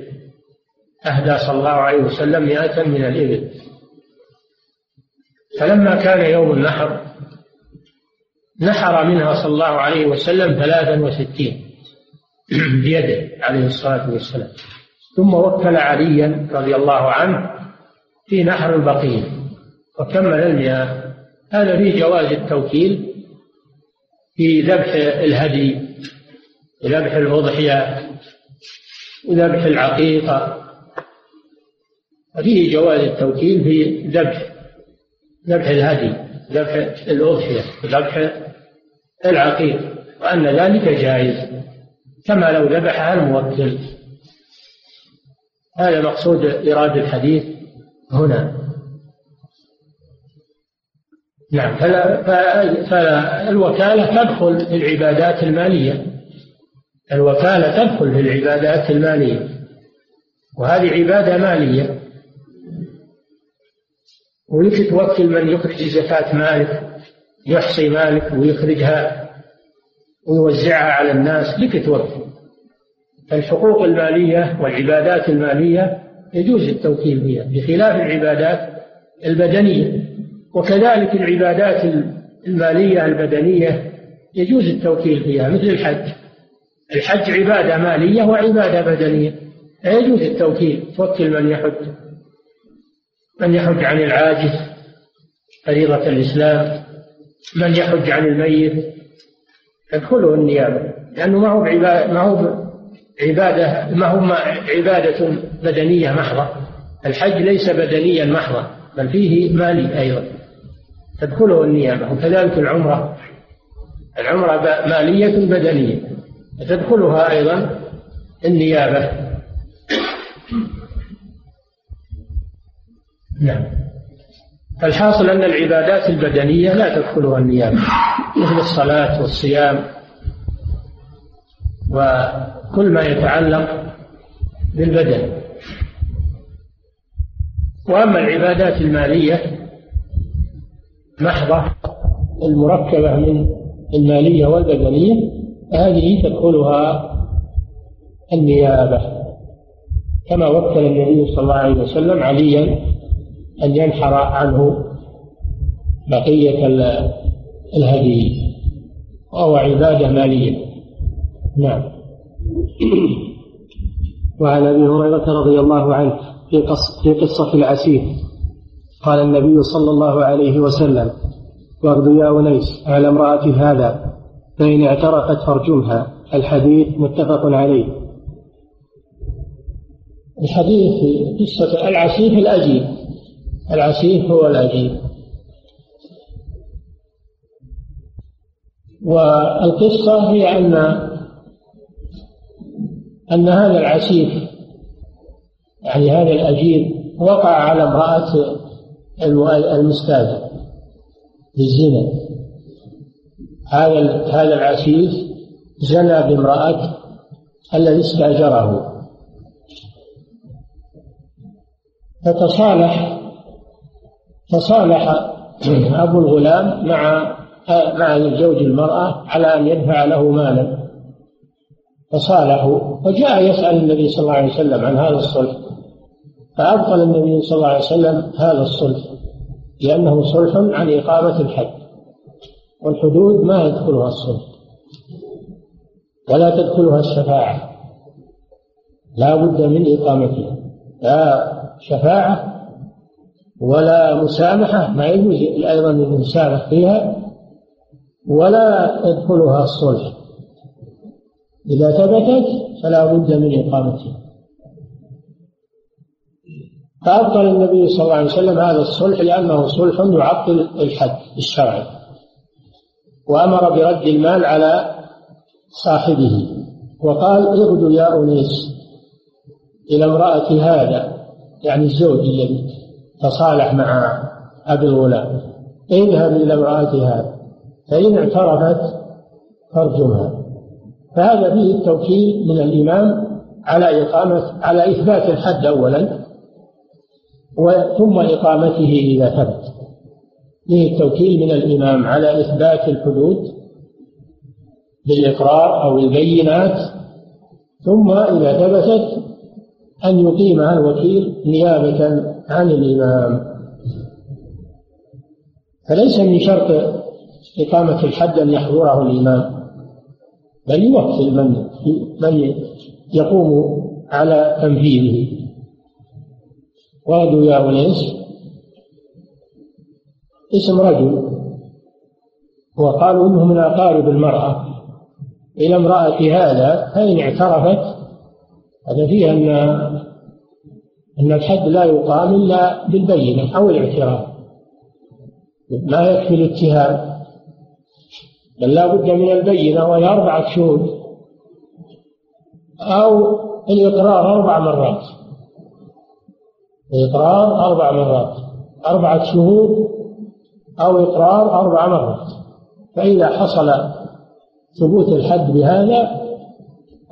أهدى صلى الله عليه وسلم مئة من الإبل. فلما كان يوم النحر نحر منها صلى الله عليه وسلم ثلاثا وستين بيده عليه الصلاة والسلام. ثم وكل عليا رضي الله عنه في نحر البقية وكمل المياه هذا في جواز التوكيل في ذبح الهدي وذبح الأضحية وذبح العقيقة. فيه جواز التوكيل في ذبح ذبح الهدي ذبح الأضحية ذبح العقيق وأن ذلك جائز كما لو ذبحها الموكل. هذا مقصود إرادة الحديث هنا. نعم فالوكالة تدخل في العبادات المالية. الوكالة تدخل في العبادات المالية وهذه عبادة مالية. ولك توكل من يخرج زكاة مالك يحصي مالك ويخرجها ويوزعها على الناس لك توكل الحقوق المالية والعبادات المالية يجوز التوكيل فيها بخلاف العبادات البدنية. وكذلك العبادات المالية البدنية يجوز التوكيل فيها مثل الحج. الحج عبادة مالية وعبادة بدنية يجوز التوكيل توكل من يحج. من يحج عن العاجز فريضة الإسلام من يحج عن الميت تدخله النيابة. لأنه ما هو ما هو عبادة ما هو عبادة بدنية محضة. الحج ليس بدنيا محضا بل فيه مالي أيضا. تدخله النيابة. وكذلك العمرة. العمرة مالية بدنية. تدخلها أيضا النيابة. نعم. فالحاصل أن العبادات البدنية لا تدخلها النيابة مثل الصلاة والصيام وكل ما يتعلق بالبدن. وأما العبادات المالية محضة المركبة من المالية والبدنية هذه تدخلها النيابة. كما وكل النبي صلى الله عليه وسلم عليا أن ينحر عنه بقية الهدي وهو عبادة مالية. نعم. وعن أبي هريرة رضي الله عنه في قصه في قصة العسير قال النبي صلى الله عليه وسلم واغد يا أنيس على امراه هذا فإن اعترقت فارجمها. الحديث متفق عليه. الحديث في قصة العسيف الاجيب العسيف هو الأجيب والقصة هي أن أن هذا العسيف يعني هذا الأجيب وقع على امرأة المستاجر بالزنا هذا هذا العسيف زنى بامرأة الذي استأجره. فتصالح تصالح أبو الغلام مع مع زوج المرأة على أن يدفع له مالا. فصالحوا. وجاء يسأل النبي صلى الله عليه وسلم عن هذا الصلح. فأبطل النبي صلى الله عليه وسلم هذا الصلح لأنه صلح عن إقامة الحد والحدود ما يدخلها الصلح. ولا تدخلها الشفاعة. لا بد من إقامتها. لا شفاعة ولا مسامحة ما يجوز أيضا المسامح فيها ولا يدخلها الصلح. إذا ثبتت فلا بد من إقامتها. فأبطل النبي صلى الله عليه وسلم هذا الصلح لأنه صلح يعطل الحد الشرعي وأمر برد المال على صاحبه. وقال اغدوا يا أنيس إلى امرأة هذا يعني الزوج الذي تصالح مع أبي الغلام. اذهب إلى امرأة هذا فإن اعترفت فارجمها. فهذا فيه التوكيل من الإمام على إقامة على إثبات الحد أولا ثم إقامته إذا ثبت. فيه التوكيل من الإمام على إثبات الحدود بالإقرار أو البينات ثم إذا ثبتت أن يقيمها الوكيل نيابة عن الإمام. فليس من شرط إقامة الحد أن يحضره الإمام بل يوكل من من يقوم على تنفيذه. وردوا يا أنيس اسم رجل وقالوا إنه من أقارب المرأة. إلى امرأة هذا فإن اعترفت هذا فيه أن أن الحد لا يقام إلا بالبينة أو الاعتراف ما يكفي الاتهام بل لا بد من البينة وهي أربعة شهود أو الإقرار أربع مرات. الإقرار أربع مرات أربعة شهود أو إقرار أربع مرات. فإذا حصل ثبوت الحد بهذا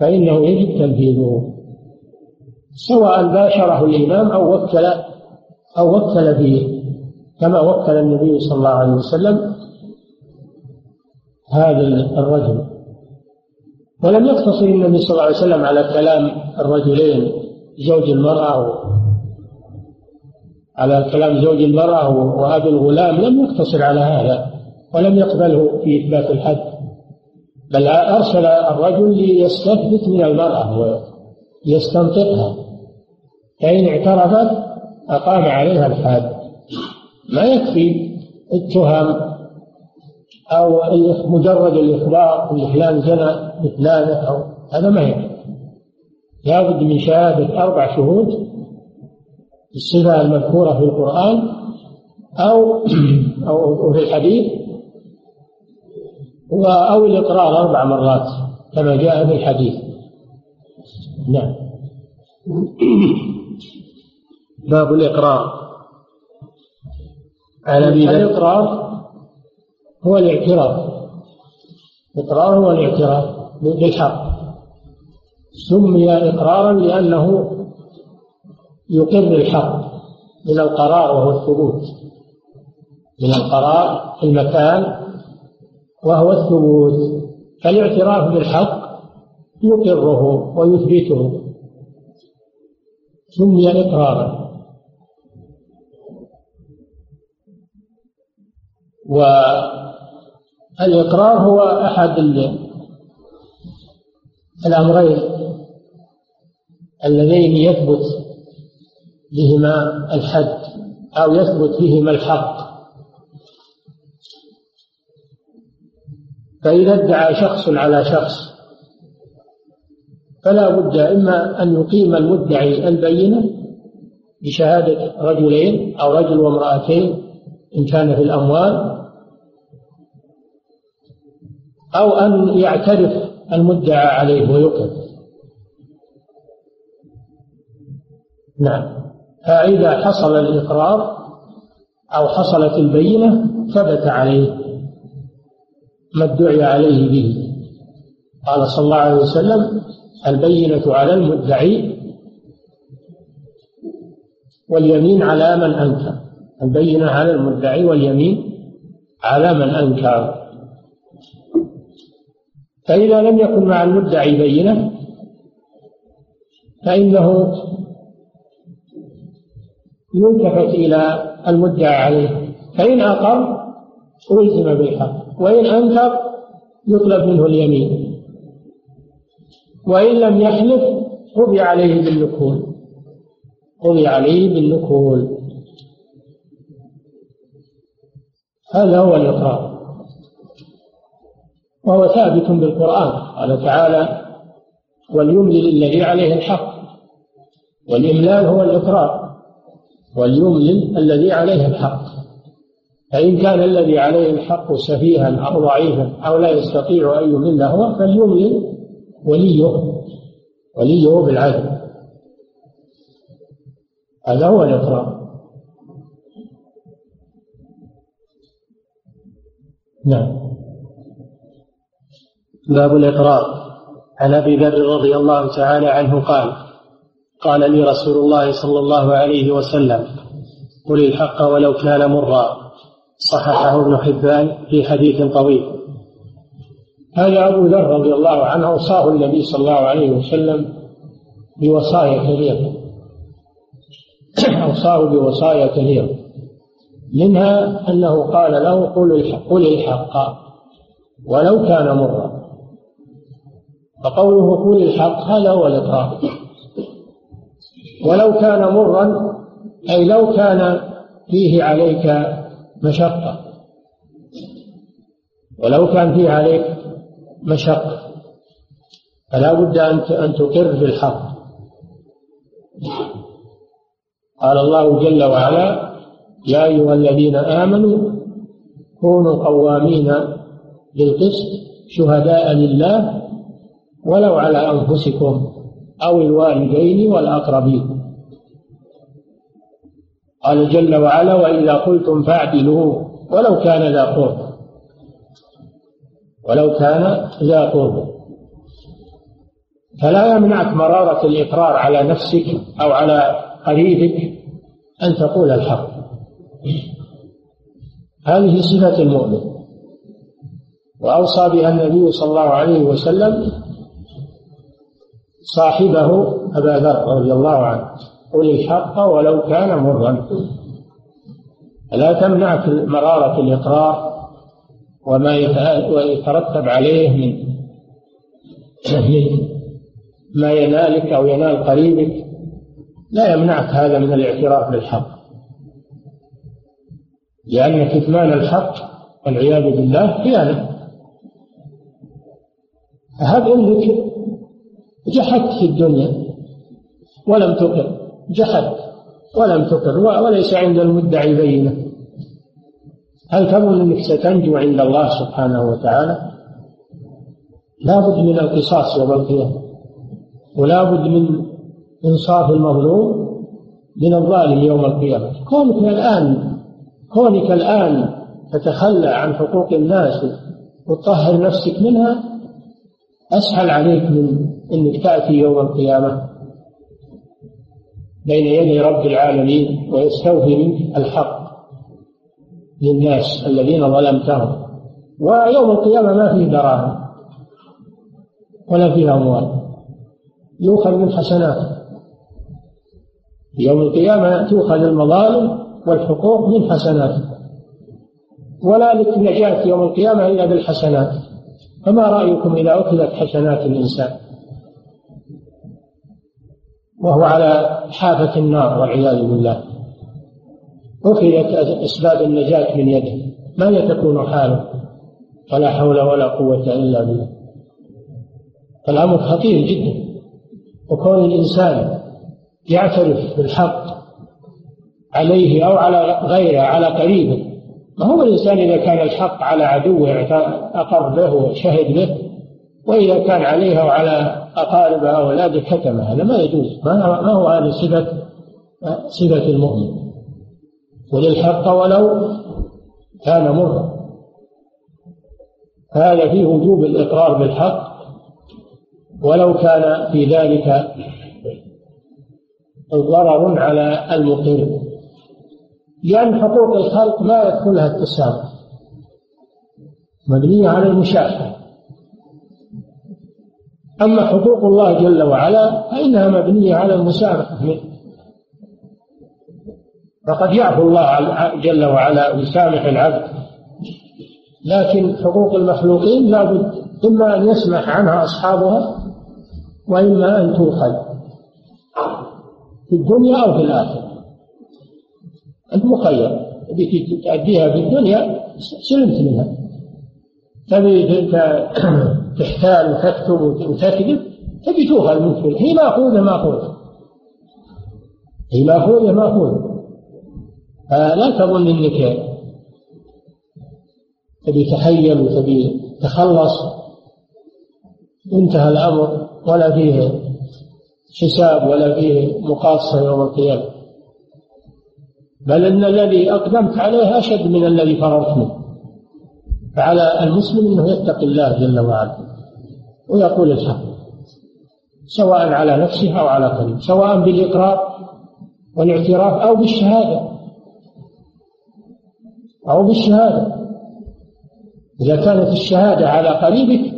فإنه يجب تنفيذه. سواء باشره الإمام أو وكل أو وكل فيه كما وكل النبي صلى الله عليه وسلم هذا الرجل. ولم يقتصر النبي صلى الله عليه وسلم على كلام الرجلين زوج المرأة على كلام زوج المرأة وأبي الغلام لم يقتصر على هذا ولم يقبله في إثبات الحد. بل أرسل الرجل ليستثبت من المرأة ويستنطقها فإن اعترفت أقام عليها الحد ما يكفي التهم أو مجرد الإخبار أن فلان زنى بفلانة أو هذا ما يكفي. لابد من شهادة أربع شهود الصفة المذكورة في القرآن أو أو في الحديث أو الإقرار أربع مرات كما جاء في الحديث. نعم باب الإقرار. أبي الإقرار هو الاعتراف. الإقرار هو الاعتراف بالحق سمي إقرارا لأنه يقر الحق من القرار وهو الثبوت. من القرار في المكان وهو الثبوت. فالاعتراف بالحق يقره ويثبته. سمي إقرارا. والإقرار هو أحد الأمرين اللذين يثبت بهما الحد أو يثبت بهما الحق. فإذا ادعى شخص على شخص فلا بد إما أن يقيم المدعي البينة بشهادة رجلين أو رجل وامرأتين إن كان في الأموال أو أن يعترف المدعى عليه ويقر نعم. فإذا حصل الإقرار أو حصلت البينة ثبت عليه ما ادعي عليه به. قال صلى الله عليه وسلم البينة على المدعي واليمين على من أنكر. البينة على المدعي واليمين على من أنكر. فإذا لم يكن مع المدعي بينة فإنه يلتفت إلى المدعى عليه. فإن أقر ألزم بالحق. وإن أنكر يطلب منه اليمين. وإن لم يحلف قضي عليه بالنكول. قضي عليه بالنكول. هذا هو الإقرار. وهو ثابت بالقرآن. قال تعالى وليملل الذي عليه الحق والإملال هو الإقرار. وليملل الذي عليه الحق. فإن كان الذي عليه الحق سفيها أو ضعيفا أو لا يستطيع أن يمل هو فليملل وليه وليه بالعدل. هذا هو الإقرار. نعم. باب الإقرار. عن أبي ذر رضي الله تعالى عنه قال قال لي رسول الله صلى الله عليه وسلم قل الحق ولو كان مرا. صححه ابن حبان في حديث طويل. هذا أبو ذر رضي الله عنه أوصاه النبي صلى الله عليه وسلم بوصايا كثيرة. أوصاه بوصايا كثيرة. منها أنه قال له قل الحق, قل الحق ولو كان مرا. فقوله قل الحق هذا هو الإقرار ولو كان مرا أي لو كان فيه عليك مشقة. ولو كان فيه عليك مشقة. فلا بد أن تقر بالحق قال الله جل وعلا يا أيها الذين آمنوا كونوا قوامين بالقسط شهداء لله ولو على أنفسكم أو الوالدين والأقربين. قال جل وعلا وإذا قلتم فاعدلوا ولو كان ذا قرب. ولو كان ذا قرب. فلا يمنعك مرارة الإقرار على نفسك أو على قريبك أن تقول الحق. هذه صفة المؤمن. وأوصى بها النبي صلى الله عليه وسلم صاحبه أبا ذر رضي الله عنه. قل الحق ولو كان مرا. لا تمنعك مرارة الإقرار وما يترتب عليه من من ما ينالك أو ينال قريبك لا يمنعك هذا من الاعتراف بالحق. لأن كتمان الحق والعياذ بالله خيانة. فهب أنك جحدت في الدنيا ولم تقر جحدت ولم تقر وليس عند المدعي بينة. هل تظن أنك ستنجو عند الله سبحانه وتعالى؟ لا بد من القصاص يوم القيامة ولا بد من إنصاف المظلوم من الظالم يوم القيامة. كونك الآن كونك الآن تتخلى عن حقوق الناس وتطهر نفسك منها أسهل عليك من إنك تأتي يوم القيامة بين يدي رب العالمين ويستوفي منك الحق. للناس الذين ظلمتهم. ويوم القيامة ما فيه دراهم ولا فيه أموال. يؤخذ من حسنات يوم القيامة تؤخذ المظالم والحقوق من حسنات ولا نجاة يوم القيامة إلا بالحسنات. فما رأيكم إذا أخذت حسنات الإنسان؟ وهو على حافة النار والعياذ بالله. أخذت أسباب النجاة من يده. ماذا تكون حاله؟ ولا حول ولا قوة إلا بالله. فالأمر خطير جدا. وكون الإنسان يعترف بالحق عليه أو على غيره على قريبه. ما هو الإنسان إذا كان الحق على عدوه أقر به وشهد به وإذا كان عليها وعلى أقاربه أو أولاده كتم هذا ما يجوز. ما هو هذه صفة صفة المؤمن. قل الحق ولو كان مرا. هذا فيه وجوب الإقرار بالحق ولو كان في ذلك ضرر على المقر لأن حقوق الخلق ما يدخلها التسامح مبنية على المشاحة. أما حقوق الله جل وعلا فإنها مبنية على المسامحة فقد يعفو الله جل وعلا ويسامح العبد. لكن حقوق المخلوقين لابد إما أن يسمح عنها أصحابها وإما أن تؤخذ. في الدنيا أو في الآخرة. أنت مخير. تبي تأديها في الدنيا سلمت منها. تبي تحتال وتكتب وتكذب تبي تؤخذ من كل. هي مأخوذة مأخوذة. هي مأخوذة مأخوذة. فلا تظن إنك تبي تحيل وتبي تخلص. انتهى الأمر ولا فيه حساب ولا فيه مقاصة يوم القيامة. بل إن الذي أقدمت عليه أشد من الذي فررت منه. فعلى المسلم أنه يتقي الله جل وعلا ويقول الحق سواء على نفسه أو على قريب سواء بالإقرار والإعتراف أو بالشهادة. أو بالشهادة. إذا كانت الشهادة على قريبك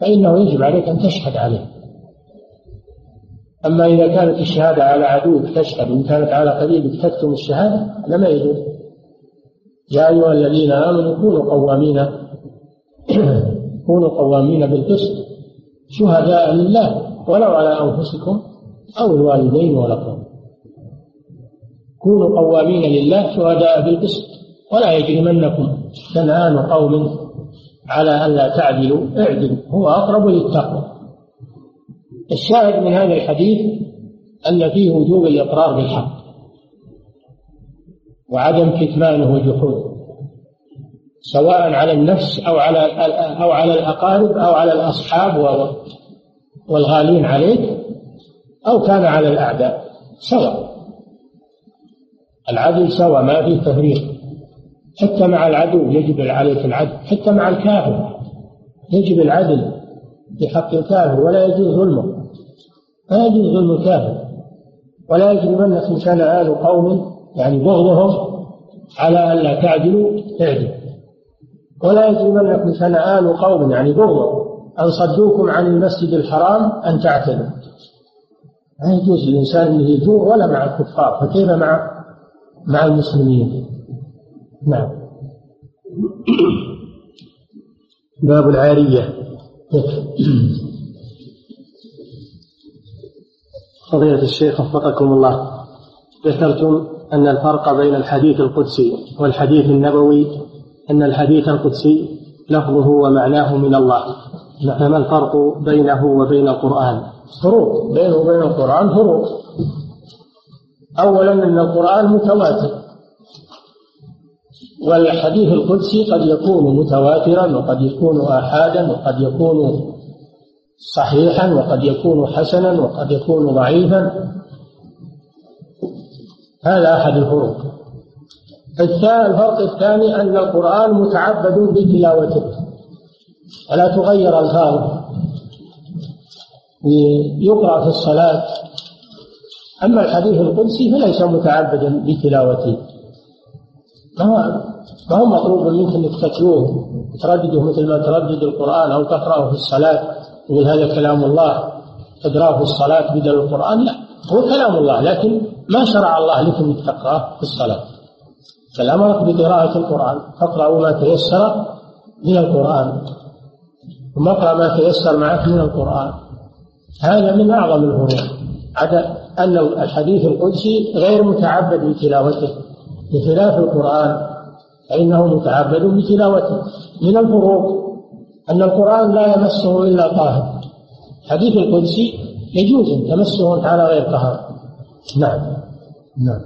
فإنه يجب عليك أن تشهد عليه. أما إذا كانت الشهادة على عدوك تشهد وإن كانت على قريبك تكتم الشهادة هذا ما يجوز. يا أيها الذين آمنوا كونوا قوامين. كونوا قوامين بالقسط. شهداء لله ولو على أنفسكم أو الوالدين والأقربين كونوا قوامين لله شهداء بالقسط ولا يجرمنكم شنآن قوم على أن لا تعدلوا اعدلوا هو أقرب للتقوى. الشاهد من هذا الحديث أن فيه وجوب الإقرار بالحق وعدم كتمانه وجحوده سواء على النفس أو على أو على الأقارب أو على الأصحاب والغالين عليك أو كان على الأعداء سواء. العدل سواء ما فيه تفريق حتى مع العدو يجب عليك العدل. حتى مع الكافر يجب العدل في حق الكافر ولا يجوز ظلمه. لا يجوز ظلم الكافر. ولا يجرمنكم شنآن قوم يعني بغضهم على أن لا تعدلوا اعدلوا ولا يجرمنكم شنآن قوم يعني بغضهم. أن صدوكم عن المسجد الحرام أن تعتدوا. لا يجوز للإنسان أن يجور ولا مع الكفار. فكيف مع مع المسلمين. نعم. باب العارية. فضيلة الشيخ وفقكم الله. ذكرتم أن الفرق بين الحديث القدسي والحديث النبوي أن الحديث القدسي لفظه ومعناه من الله. فما الفرق بينه وبين القرآن؟ فروق. بينه وبين القرآن فروق. أولا أن القرآن متواتر. والحديث القدسي قد يكون متواترا وقد يكون آحادا وقد يكون صحيحا وقد يكون حسنا وقد يكون ضعيفا. هذا أحد الفروق. الفرق الثاني أن القرآن متعبد بتلاوته. ولا تغير ألفاظه. يقرأ في الصلاة أما الحديث القدسي فليس متعبدا بتلاوته. ما ما هو مطلوب منك أنك تتلوه تردده مثل ما تردد القرآن أو تقرأه في الصلاة يقول هذا كلام الله تقرأه في الصلاة بدل القرآن؟ لا هو كلام الله لكن ما شرع الله لك أنك تقرأه في الصلاة. بل أمرك بقراءة القرآن فاقرأوا ما تيسر من القرآن. ثم اقرأ ما تيسر معك من القرآن. هذا من أعظم الفروق عدا أن الحديث القدسي غير متعبد بتلاوته بخلاف القرآن فإنه متعبد بتلاوته. من الفروق أن القرآن لا يمسه إلا طاهر. حديث القدسي يجوز تمسه على غير طهارة نعم. نعم.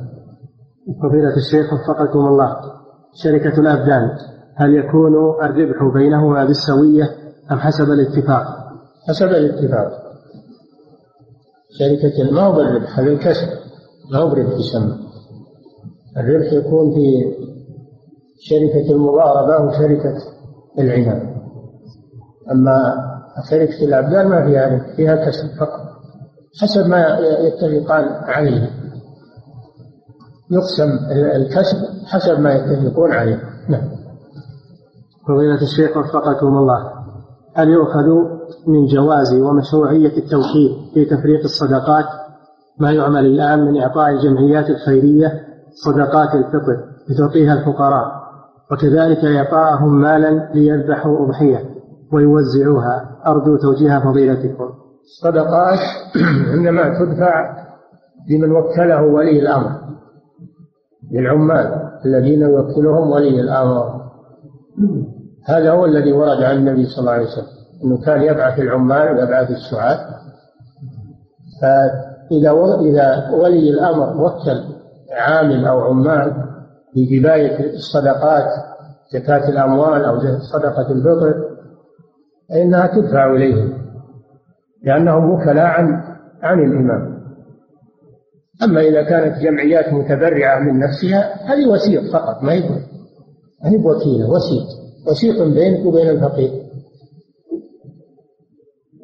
فضيلة الشيخ وفقكم الله. شركة الأبدان هل يكون الربح بينهما بالسوية أم حسب الاتفاق؟ حسب الاتفاق. شركة ما هو بالربح؟ هذا الكسب. ما هو بالربح يسمى؟ الربح يكون في شركة المضاربة وشركة العنان أما شركة الأبدان ما فيها ربح فيها كسب فقط حسب ما يتفقان عليه. يقسم الكسب حسب ما يتفقون عليه. نعم. فضيلة الشيخ وفقكم الله. هل يؤخذ من جواز ومشروعية التوكيل في تفريق الصدقات ما يعمل الآن من إعطاء الجمعيات الخيرية صدقات الفطر لتعطيها الفقراء وكذلك إعطاءهم مالا ليذبحوا أضحية ويوزعوها. أرجو توجيه فضيلتكم. الصدقات إنما تدفع لمن وكله ولي الأمر للعمال الذين يوكلهم ولي الأمر. هذا هو الذي ورد عن النبي صلى الله عليه وسلم. أنه كان يبعث العمال ويبعث السعاة. فإذا إذا ولي الأمر وكل عامل أو عمال بجباية الصدقات زكاة الأموال أو صدقة الفطر فإنها تدفع إليهم لأنهم وكلاء عن عن الإمام. أما إذا كانت جمعيات متبرعة من نفسها هذه وسيط فقط ما هي ما هي بوكيلة وسيط. وسيط بينك وبين الفقير.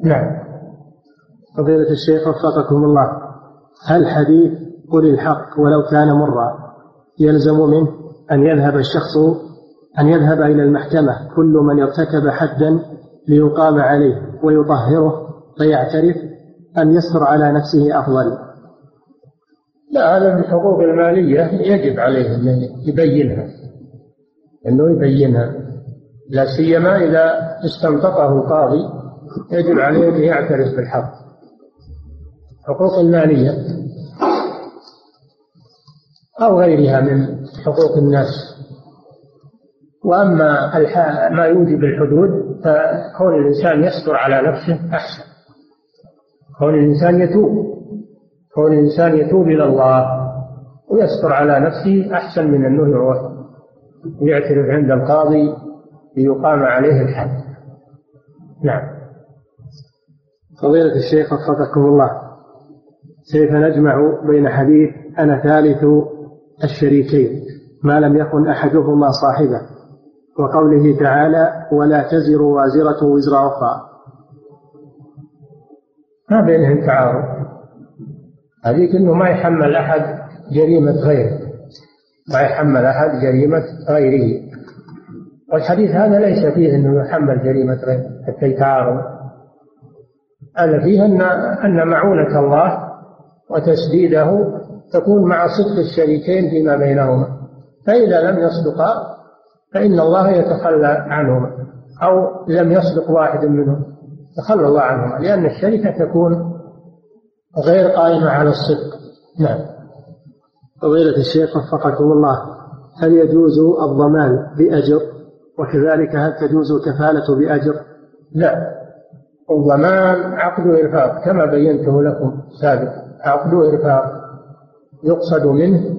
نعم. فضيلة الشيخ وفقكم الله هل حديث قل الحق ولو كان مرا يلزم منه أن يذهب الشخص أن يذهب إلى المحكمة كل من ارتكب حدا ليقام عليه ويطهره فيعترف أم يستر على نفسه أفضل؟ لا هذا من الحقوق المالية يجب عليه أن يبينها أنه يبينها لا سيما إذا استنطقه القاضي يجب عليه أن يعترف بالحق. حقوق المالية أو غيرها من حقوق الناس. وأما ما يوجب الحدود فكون الإنسان يستر على نفسه أحسن. كون الإنسان يتوب كون الإنسان يتوب إلى الله ويستر على نفسه أحسن من أنه يروح ويعترف عند القاضي ليقام عليه الحد. نعم. فضيلة الشيخ وفقكم الله كيف نجمع بين حديث أنا ثالث الشريكين ما لم يكن أحدهما صاحبه وقوله تعالى ولا تزر وازرة وزر أخرى ما بينهم تعارض؟ هذيك إنه ما يحمل أحد جريمة غيره ما يحمل أحد جريمة غيره. والحديث هذا ليس فيه إنه يحمل جريمة غيره حتى يتعارض. هذا فيه ان أن معونة الله وتسديده تكون مع صدق الشريكين فيما بينهما. فإذا لم يصدقا فإن الله يتخلى عنهما أو لم يصدق واحد منهم تخلى الله عنهما لأن الشركة تكون غير قائمة على الصدق. نعم. فضيلة الشيخ وفقكم الله هل يجوز الضمان بأجر؟ وكذلك هل تجوز الكفالة بأجر؟ لا. الضمان عقد إرفاق كما بينته لكم سابقا عقد إرفاق يقصد منه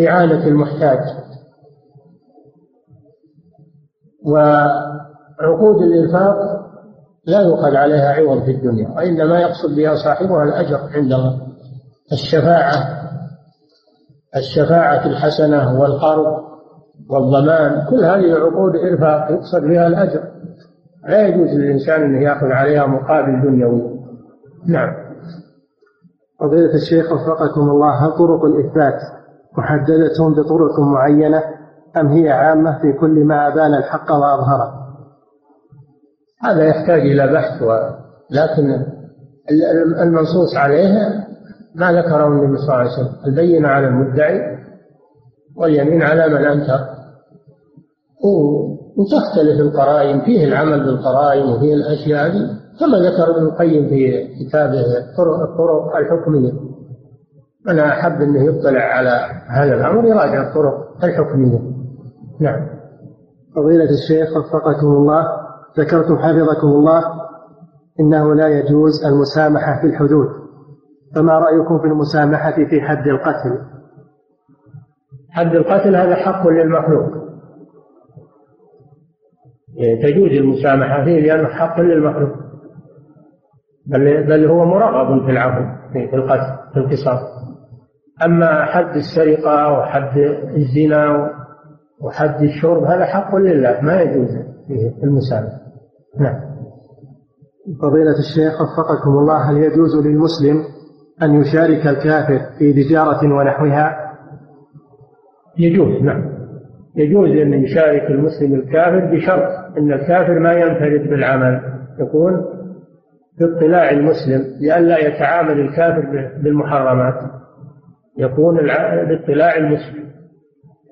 إعانة المحتاج. وعقود الإرفاق لا يؤخذ عليها عوض في الدنيا وإنما يقصد بها صاحبها الأجر عند الشفاعة الشفاعة الحسنة والقرض والضمان كل هذه عقود إرفاق يقصد بها الأجر. لا يجوز للإنسان أن يأخذ عليها مقابل دنيوي. نعم. فضيلة الشيخ وفقكم الله هل طرق الإثبات محددة بطرق معينة أم هي عامة في كل ما أبان الحق وأظهره؟ هذا يحتاج إلى بحث و... لكن المنصوص عليه ما ذكره النبي صلى الله عليه وسلم. البينة على المدعي واليمين على من أنكر. وتختلف القرائن فيه العمل بالقرائن وفيه الأشياء هذه. كما ذكر ابن القيم في كتابه الطرق, الحكمية. من أحب أنه يطلع على هذا الأمر يراجع الطرق الحكمية. نعم. فضيلة الشيخ وفقكم الله ذكرتم حفظكم الله إنه لا يجوز المسامحة في الحدود. فما رأيكم في المسامحة في حد القتل؟ حد القتل هذا حق للمخلوق. تجوز المسامحة فيه لأنه حق للمخلوق. بل, بل هو مرغب في العفو في القتل في القصاص. أما حد السرقة وحد الزنا وحد الشرب هذا حق لله ما يجوز فيه المساواة نعم. فضيلة الشيخ وفقكم الله هل يجوز للمسلم أن يشارك الكافر في تجارة ونحوها؟ يجوز نعم. يجوز أن يشارك المسلم الكافر بشرط أن الكافر ما ينفرد بالعمل. يكون باطلاع المسلم لئلا يتعامل الكافر بالمحرمات. يكون باطلاع المسلم.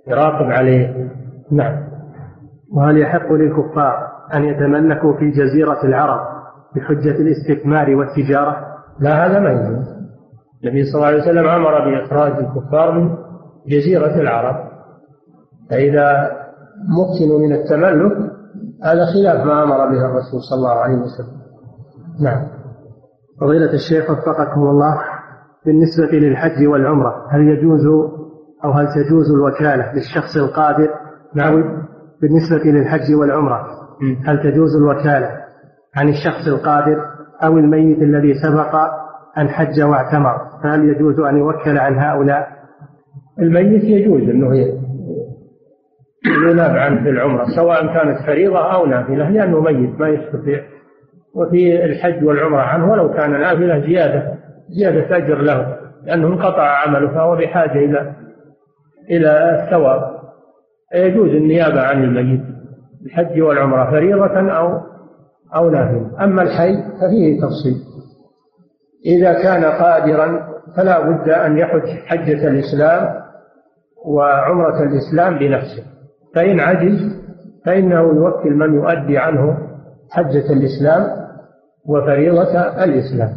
يراقب عليه. نعم. وهل يحق للكفار أن يتملكوا في جزيرة العرب بحجة الاستثمار والتجارة؟ لا هذا ما يجوز. النبي صلى الله عليه وسلم أمر بإخراج الكفار من جزيرة العرب. فإذا مكنوا من التملك هذا خلاف ما أمر به الرسول صلى الله عليه وسلم. نعم. فضيلة الشيخ وفقكم الله بالنسبة للحج والعمرة هل يجوز أو هل تجوز الوكالة للشخص القادر؟ نعم. بالنسبة للحج والعمرة هل تجوز الوكالة عن الشخص القادر أو الميت الذي سبق أن حج واعتمر؟ فهل يجوز أن يوكل عن هؤلاء؟ الميت يجوز أنه يناب عنه في العمرة سواء كانت فريضة أو نافلة لأنه ميت ما يستطيع. وفي الحج والعمرة عنه ولو كان نافلة زيادة زيادة أجر له لأنه انقطع عمله فهو بحاجة إلى إلى الثواب. يجوز النيابة عن الميت الحج والعمرة فريضة أو أو نافلة. أما الحي ففيه تفصيل. إذا كان قادرا فلا بد أن يحج حجة الإسلام وعمرة الإسلام بنفسه. فإن عجز فإنه يوكل من يؤدي عنه حجة الإسلام وفريضة الإسلام.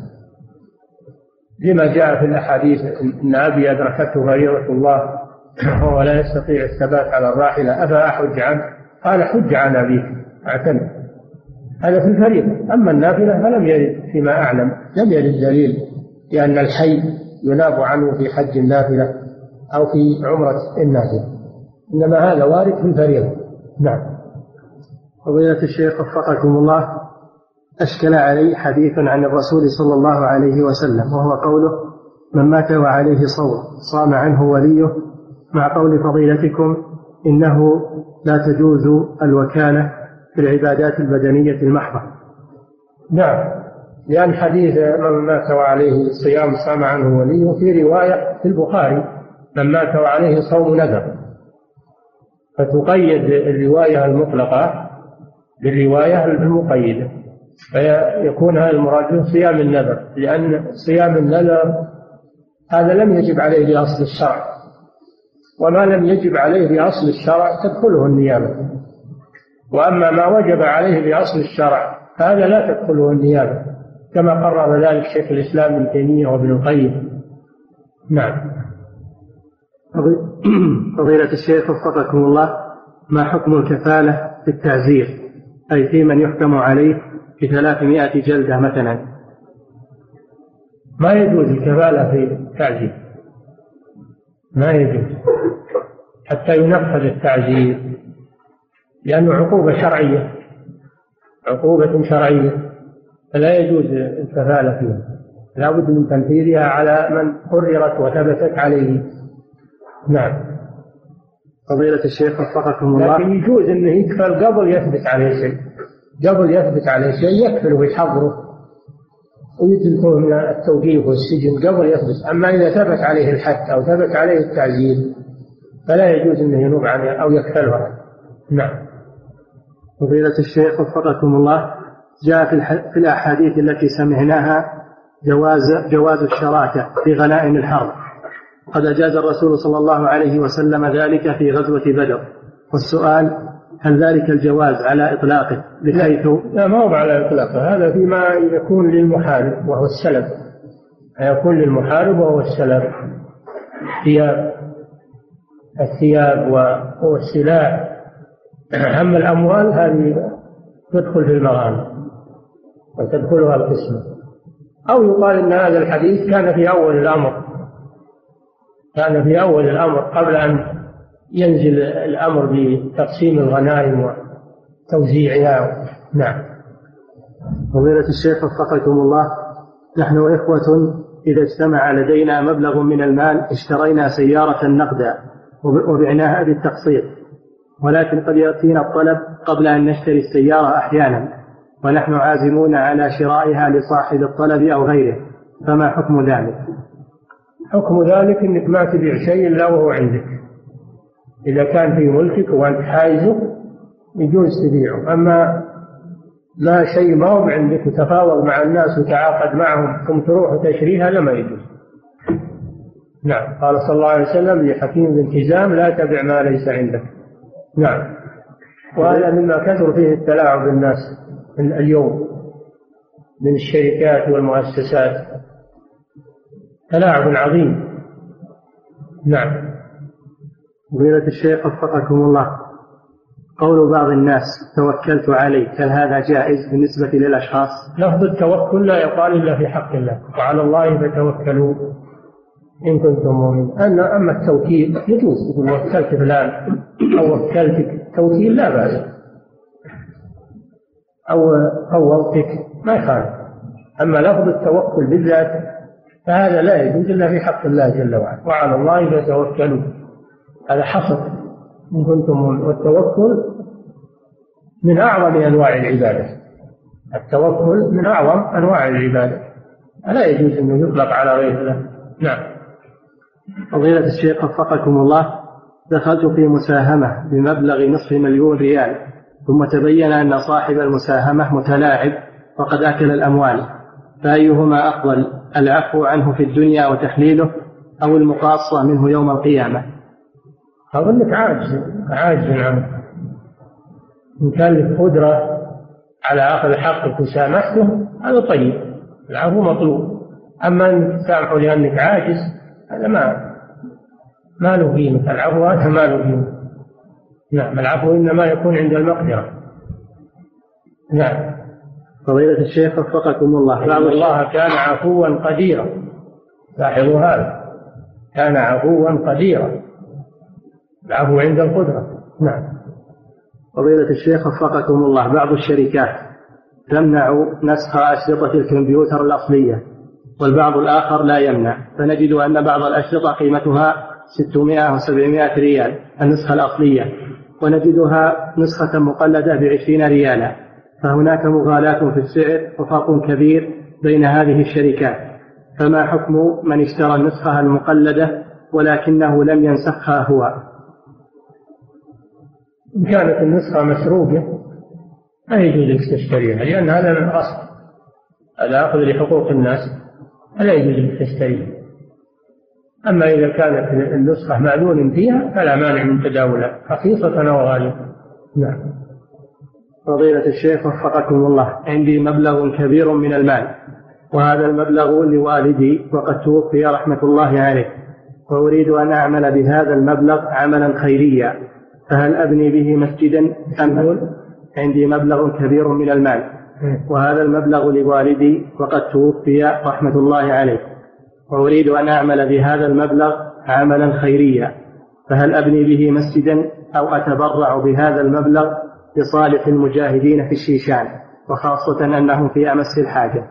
لما جاء في الأحاديث إن أبي أدركته فريضة الله وهو لا يستطيع الثبات على الراحلة أفأحج عنه؟ قال حج عن أبيك اعتمد. هذا في الفريضة. أما النافلة فلم يرد فيما أعلم لم يرد دليل لأن الحي يناب عنه في حج النافلة أو في عمرة النافلة. إنما هذا وارد في الفريضة. نعم. فضيلة الشيخ وفقكم الله أشكل علي حديث عن الرسول صلى الله عليه وسلم وهو قوله من مات وعليه صوم صام عنه وليه. مع قول فضيلتكم إنه لا تجوز الوكالة في العبادات البدنية المحضة. نعم. لأن حديث من مات وعليه صيام صام عنه وليه في رواية في البخاري من مات وعليه صوم نذر. فتقيد الرواية المطلقة بالرواية المقيدة فيكون هذا المراد صيام النذر لأن صيام النذر هذا لم يجب عليه بأصل الشرع. وما لم يجب عليه بأصل الشرع تدخله النيابة. وأما ما وجب عليه بأصل الشرع هذا لا تدخله النيابة كما قرر ذلك شيخ الإسلام ابن تيمية وابن القيم. نعم. فضيلة الشيخ وفقكم الله ما حكم الكفالة في التعزير؟ أي في من يحكم عليه بثلاثمائة جلدة مثلا. ما يجوز الكفالة في التعزير. ما يجوز. حتى ينفذ التعزير. لأنه عقوبة شرعية. عقوبة شرعية. فلا يجوز الكفالة فيها. لا بد من تنفيذها على من قررت وثبتت عليه. نعم. فضيلة الشيخ وفقكم الله. لكن يجوز انه يكفل قبل يثبت عليه شيء. قبل يثبت عليه شيء يكفل ويحضره ويتركه من التوقيف والسجن قبل يثبت. أما إذا ثبت عليه الحد أو ثبت عليه التعزير فلا يجوز إنه ينوب عنه أو يكفلها نعم. فضيلة الشيخ وفقكم الله. جاء في, في الأحاديث التي سمعناها جواز جواز الشراكة في غنائم الحرب. قد أجاز الرسول صلى الله عليه وسلم ذلك في غزوة بدر. والسؤال هل ذلك الجواز على إطلاقه؟ بحيث لا ما هو على إطلاقه. هذا فيما يكون للمحارب وهو السلب يكون للمحارب وهو السلب الثياب. الثياب والسلاح. أما الأموال هذه تدخل في المغانم. وتدخلها القسمة أو يقال أن هذا الحديث كان في أول الأمر. كان في أول الأمر قبل أن ينزل الأمر بتقسيم الغنائم وتوزيعها. نعم. فضيلة الشيخ وفقكم الله نحن إخوة إذا اجتمع لدينا مبلغ من المال اشترينا سيارة نقدا وبعناها بالتقسيط ولكن قد يأتينا الطلب قبل أن نشتري السيارة أحيانا ونحن عازمون على شرائها لصاحب الطلب أو غيره فما حكم ذلك؟ حكم ذلك أنك ما تبيع شيء إلا وهو عندك. إذا كان في ملكك وأنت حايزه يجوز تبيعه. أما ما شيء ما هو عندك وتفاوض مع الناس وتعاقد معهم ثم تروح وتشريه هذا ما يجوز. نعم. قال صلى الله عليه وسلم لحكيم بن حزام لا تبع ما ليس عندك. نعم. وهذا مما كثر فيه التلاعب بالناس اليوم من الشركات والمؤسسات. تلاعب عظيم. نعم. فضيلة الشيخ وفقكم الله. قول بعض الناس توكلت عليك هل هذا جائز بالنسبة للأشخاص؟ لفظ التوكل لا يقال إلا في حق الله. وعلى الله فتوكلوا إن كنتم مؤمنين. أما أما التوكيل يجوز. تقول وكلت فلان أو وكلتك توكيل لا بأس. أو فوضتك ما يخالف. أما لفظ التوكل بالذات فهذا لا يجوز إلا في حق الله جل وعلا. وعلى الله فتوكلوا هذا حصر إن كنتم والتوكل من أعظم أنواع العبادة. التوكل من أعظم أنواع العبادة. فلا يجوز أنه يطلق على غير الله؟ نعم. فضيلة الشيخ وفقكم الله دخلت في مساهمة بمبلغ نصف مليون ريال ثم تبين أن صاحب المساهمة متلاعب وقد أكل الأموال. فأيهما أفضل؟ العفو عنه في الدنيا وتحليله أو المقاصة منه يوم القيامة؟ أظنك عاجز عاجز عنه إن كان لك قدرة على أخذ حقك وسامحته هذا طيب العفو مطلوب. أما أن تسامحه لأنك عاجز هذا ما ما له قيمة. العفو هذا ما له قيمة. نعم العفو إنما يكون عند المقدرة. نعم. فضيلة الشيخ وفقكم الله. بعض الله كان عفوا قديرا. لاحظوا هذا. كان عفوا قديرا. العفو عند القدرة. نعم. فضيلة الشيخ وفقكم الله. بعض الشركات تمنع نسخ أشرطة الكمبيوتر الأصلية والبعض الآخر لا يمنع. فنجد أن بعض الأشرطة قيمتها 600 و 700 ريال النسخة الأصلية. ونجدها نسخة مقلدة بعشرين ريالا. فهناك مغالاة في السعر وفرق كبير بين هذه الشركات. فما حكم من اشترى النسخة المقلدة ولكنه لم ينسخها هو؟ إن كانت النسخة مسروقة ما يجوز لك تشتريها لأن هذا من الأصل. هذا أخذ لحقوق الناس فلا يجوز لك تشتريها أما إذا كانت النسخة معلول فيها فلا مانع من تداولها رخيصة أو غالية نعم. فضيلة الشيخ وفقكم الله. عندي مبلغ كبير من المال وهذا المبلغ لوالدي وقد توفي رحمة الله عليه. وأريد أن أعمل بهذا المبلغ عملا خيريا. فهل أبني به مسجدا أم عندي مبلغ كبير من المال. وهذا المبلغ لوالدي وقد توفي رحمة الله عليه. وأريد أن أعمل بهذا المبلغ عملا خيريا. فهل أبني به مسجدا أو أتبرع بهذا المبلغ لصالح المجاهدين في الشيشان وخاصة أنهم في أمس الحاجة.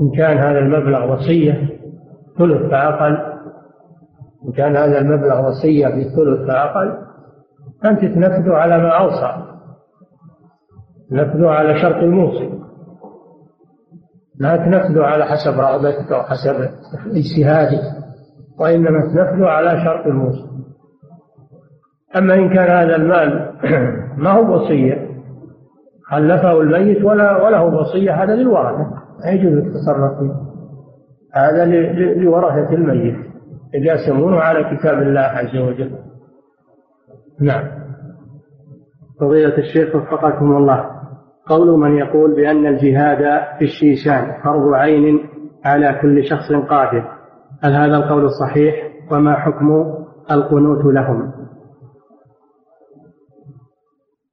إن كان هذا المبلغ وصية ثلث فأقل. إن كان هذا المبلغ وصية بثلث فأقل أنت تنفذه على ما أوصى. تنفذه على شرط الموصي. لا تنفذه على حسب رغبتك أو حسب اجتهادك وإنما تنفذه على شرط الموصي. أما إن كان هذا المال ما هو وصية؟ خلفه الميت ولا وله وصية هذا للورثة. لا يجوز التصرف فيه. هذا لورثة الميت. يقاسمونه على كتاب الله عز وجل. نعم. فضيلة الشيخ وفقكم الله. قول من يقول بأن الجهاد في الشيشان فرض عين على كل شخص قادر هل هذا القول صحيح؟ وما حكم القنوت لهم؟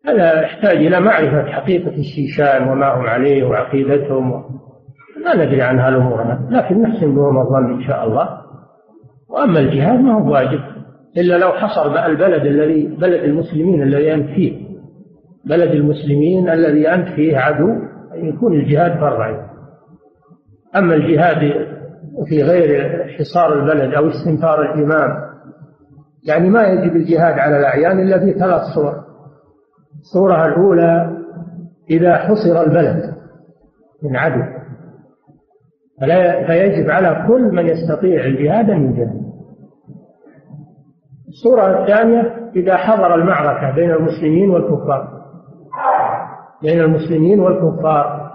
هذا يحتاج إلى معرفة حقيقة الشيشان وما هم عليه وعقيدتهم. لا ندري عن هالأمور. لكن نحسن بهم الظن إن شاء الله. وأما الجهاد ما هو واجب. إلا لو حصر البلد الذي بلد المسلمين الذي أنت فيه. بلد المسلمين الذي أنت فيه عدو. يكون الجهاد فرض عين أما الجهاد في غير حصار البلد أو استنفار الإمام يعني ما يجب الجهاد على الأعيان إلا في ثلاث صور. الصورة الأولى إذا حصر البلد من عدو فيجب على كل من يستطيع الجهاد أن يجاهد الصورة الثانية إذا حضر المعركة بين المسلمين والكفار بين المسلمين والكفار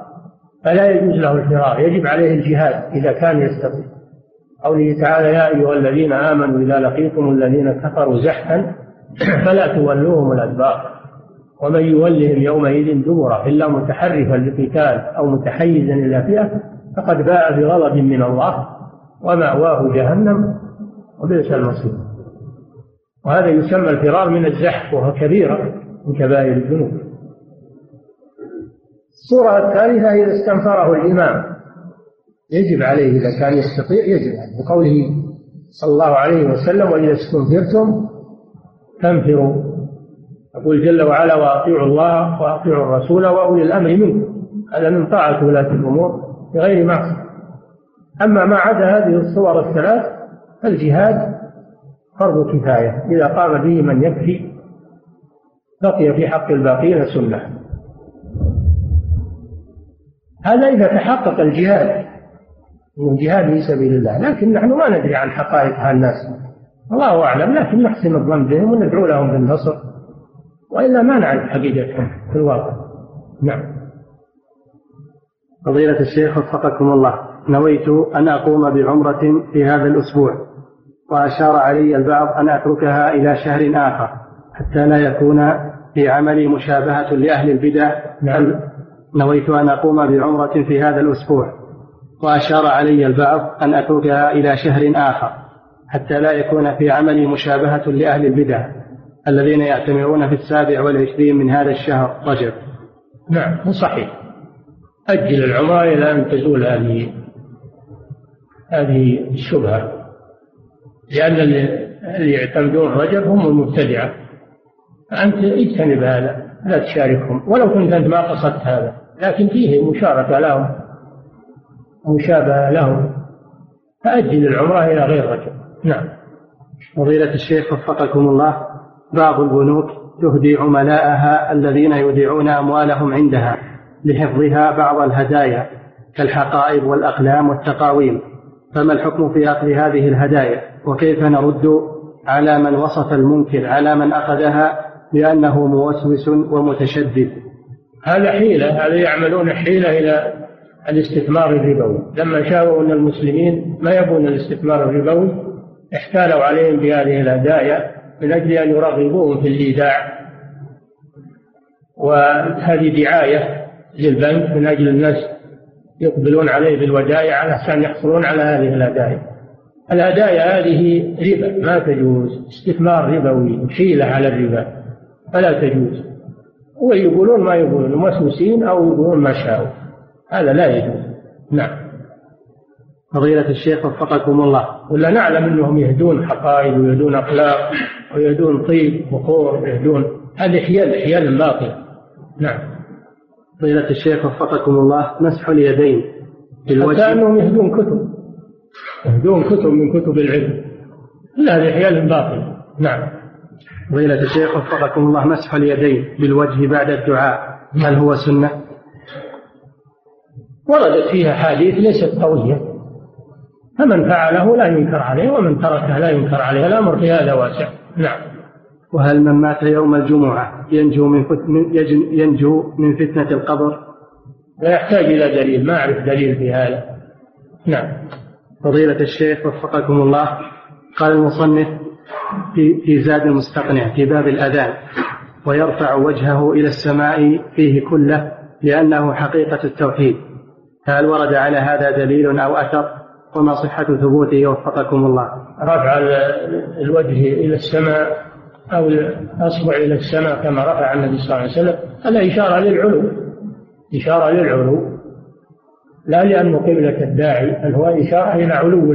فلا يجوز له الفرار يجب عليه الجهاد إذا كان يستطيع. قوله تعالى يا أيها الذين آمنوا إذا لقيتم الذين كفروا زحفا فلا تولوهم الأدبار. ومن يولهم يومئذ دبره إلا متحرفا لقتال أو متحيزا إلى فئة فقد باء بغضب من الله ومأواه جهنم وبئس المصير. وهذا يسمى الفرار من الزحف وهو كبيرة من كبائر الذنوب. الصورة الثالثة إذا استنفره الإمام يجب عليه إذا كان يستطيع يجب عليه. بقوله صلى الله عليه وسلم وإذا استنفرتم فانفروا. يقول جل وعلا وأطيعوا الله وأطيعوا الرسول وأولي الأمر منكم. هذا من طاعة ولاة الأمور بغير معصية أما ما عدا هذه الصور الثلاث فالجهاد فرض كفاية. إذا قام به من يكفي بقي في حق الباقين سنة. هذا إذا تحقق الجهاد من الجهاد في سبيل الله. لكن نحن ما ندري عن حقائق هالناس الله أعلم لكن نحسن الظن بهم وندعو لهم بالنصر. وإلا ما نعرف حقيقتهم في الواقع. نعم. فضيلة الشيخ وفقكم الله. نويت أن أقوم بعمرة في هذا الأسبوع وأشار علي البعض أن أتركها إلى شهر آخر حتى لا يكون في عملي مشابهة لأهل البدع. نعم. نويت أن أقوم بعمرة في هذا الأسبوع وأشار علي البعض أن أتركها إلى شهر آخر حتى لا يكون في عملي مشابهة لأهل البدع. الذين يعتمرون في السابع والعشرين من هذا الشهر رجب. نعم صحيح. أجل العمرة إلى أن تزول هذه هذه الشبهة لأن اللي يعتمدون رجب هم المبتدعة. فأنت اجتنب هذا لا تشاركهم. ولو كنت أنت ما قصدت هذا لكن فيه مشاركة لهم مشابهة لهم. فأجل العمرة إلى غير رجب. نعم. فضيلة الشيخ وفقكم الله. بعض البنوك تهدي عملاءها الذين يودعون أموالهم عندها لحفظها بعض الهدايا كالحقائب والأقلام والتقاويم. فما الحكم في أخذ هذه الهدايا؟ وكيف نرد على من وصف المنكر على من أخذها بأنه موسوس ومتشدد؟ هذا حيلة هذا يعملون حيلة إلى الاستثمار الربوي. لما شافوا أن المسلمين ما يبون الاستثمار الربوي احتالوا عليهم بهذه الهدايا من أجل أن يرغبوهم في الإيداع. وهذه دعاية للبنك من أجل الناس يقبلون عليه بالودائع علشان يحصلون على هذه الهدايا الهدايا هذه ربا ما تجوز. استثمار ربوي حيلة على الربا. فلا تجوز. ويقولون ما يقولون موسوسين أو يقولون ما شاءوا. هذا لا يجوز. نعم. فضيلة الشيخ وفقكم الله. ولا نعلم أنهم يهدون حقائب ويهدون أخلاق ويهدون طيب وقور ويهدون. هذه حيل حيل باطلة. نعم. فضيلة الشيخ وفقكم الله مسح اليدين بالوجه. حتى أنهم يهدون كتب. يهدون كتب من كتب العلم. كل هذه حيل باطلة. نعم. فضيلة الشيخ وفقكم الله مسح اليدين بالوجه بعد الدعاء. هل هو سنة؟ وردت فيها حديث ليست قوية. فمن فعله لا ينكر عليه ومن تركه لا ينكر عليه الأمر في هذا واسع. نعم. وهل من مات يوم الجمعة ينجو من ينجو من فتنة القبر؟ لا يحتاج إلى دليل ما أعرف دليل في هذا. نعم. فضيلة الشيخ وفقكم الله قال المصنف في في زاد المستقنع في باب الأذان ويرفع وجهه إلى السماء فيه كله لأنه حقيقة التوحيد. هل ورد على هذا دليل أو أثر؟ وما صحة ثبوته وفقكم الله. رفع الوجه إلى السماء أو الأصبع إلى السماء كما رفع النبي صلى الله عليه وسلم. هذا إشارة للعلو. إشارة للعلو. لا لأنه قبلة الداعي بل هو إشارة إلى علو.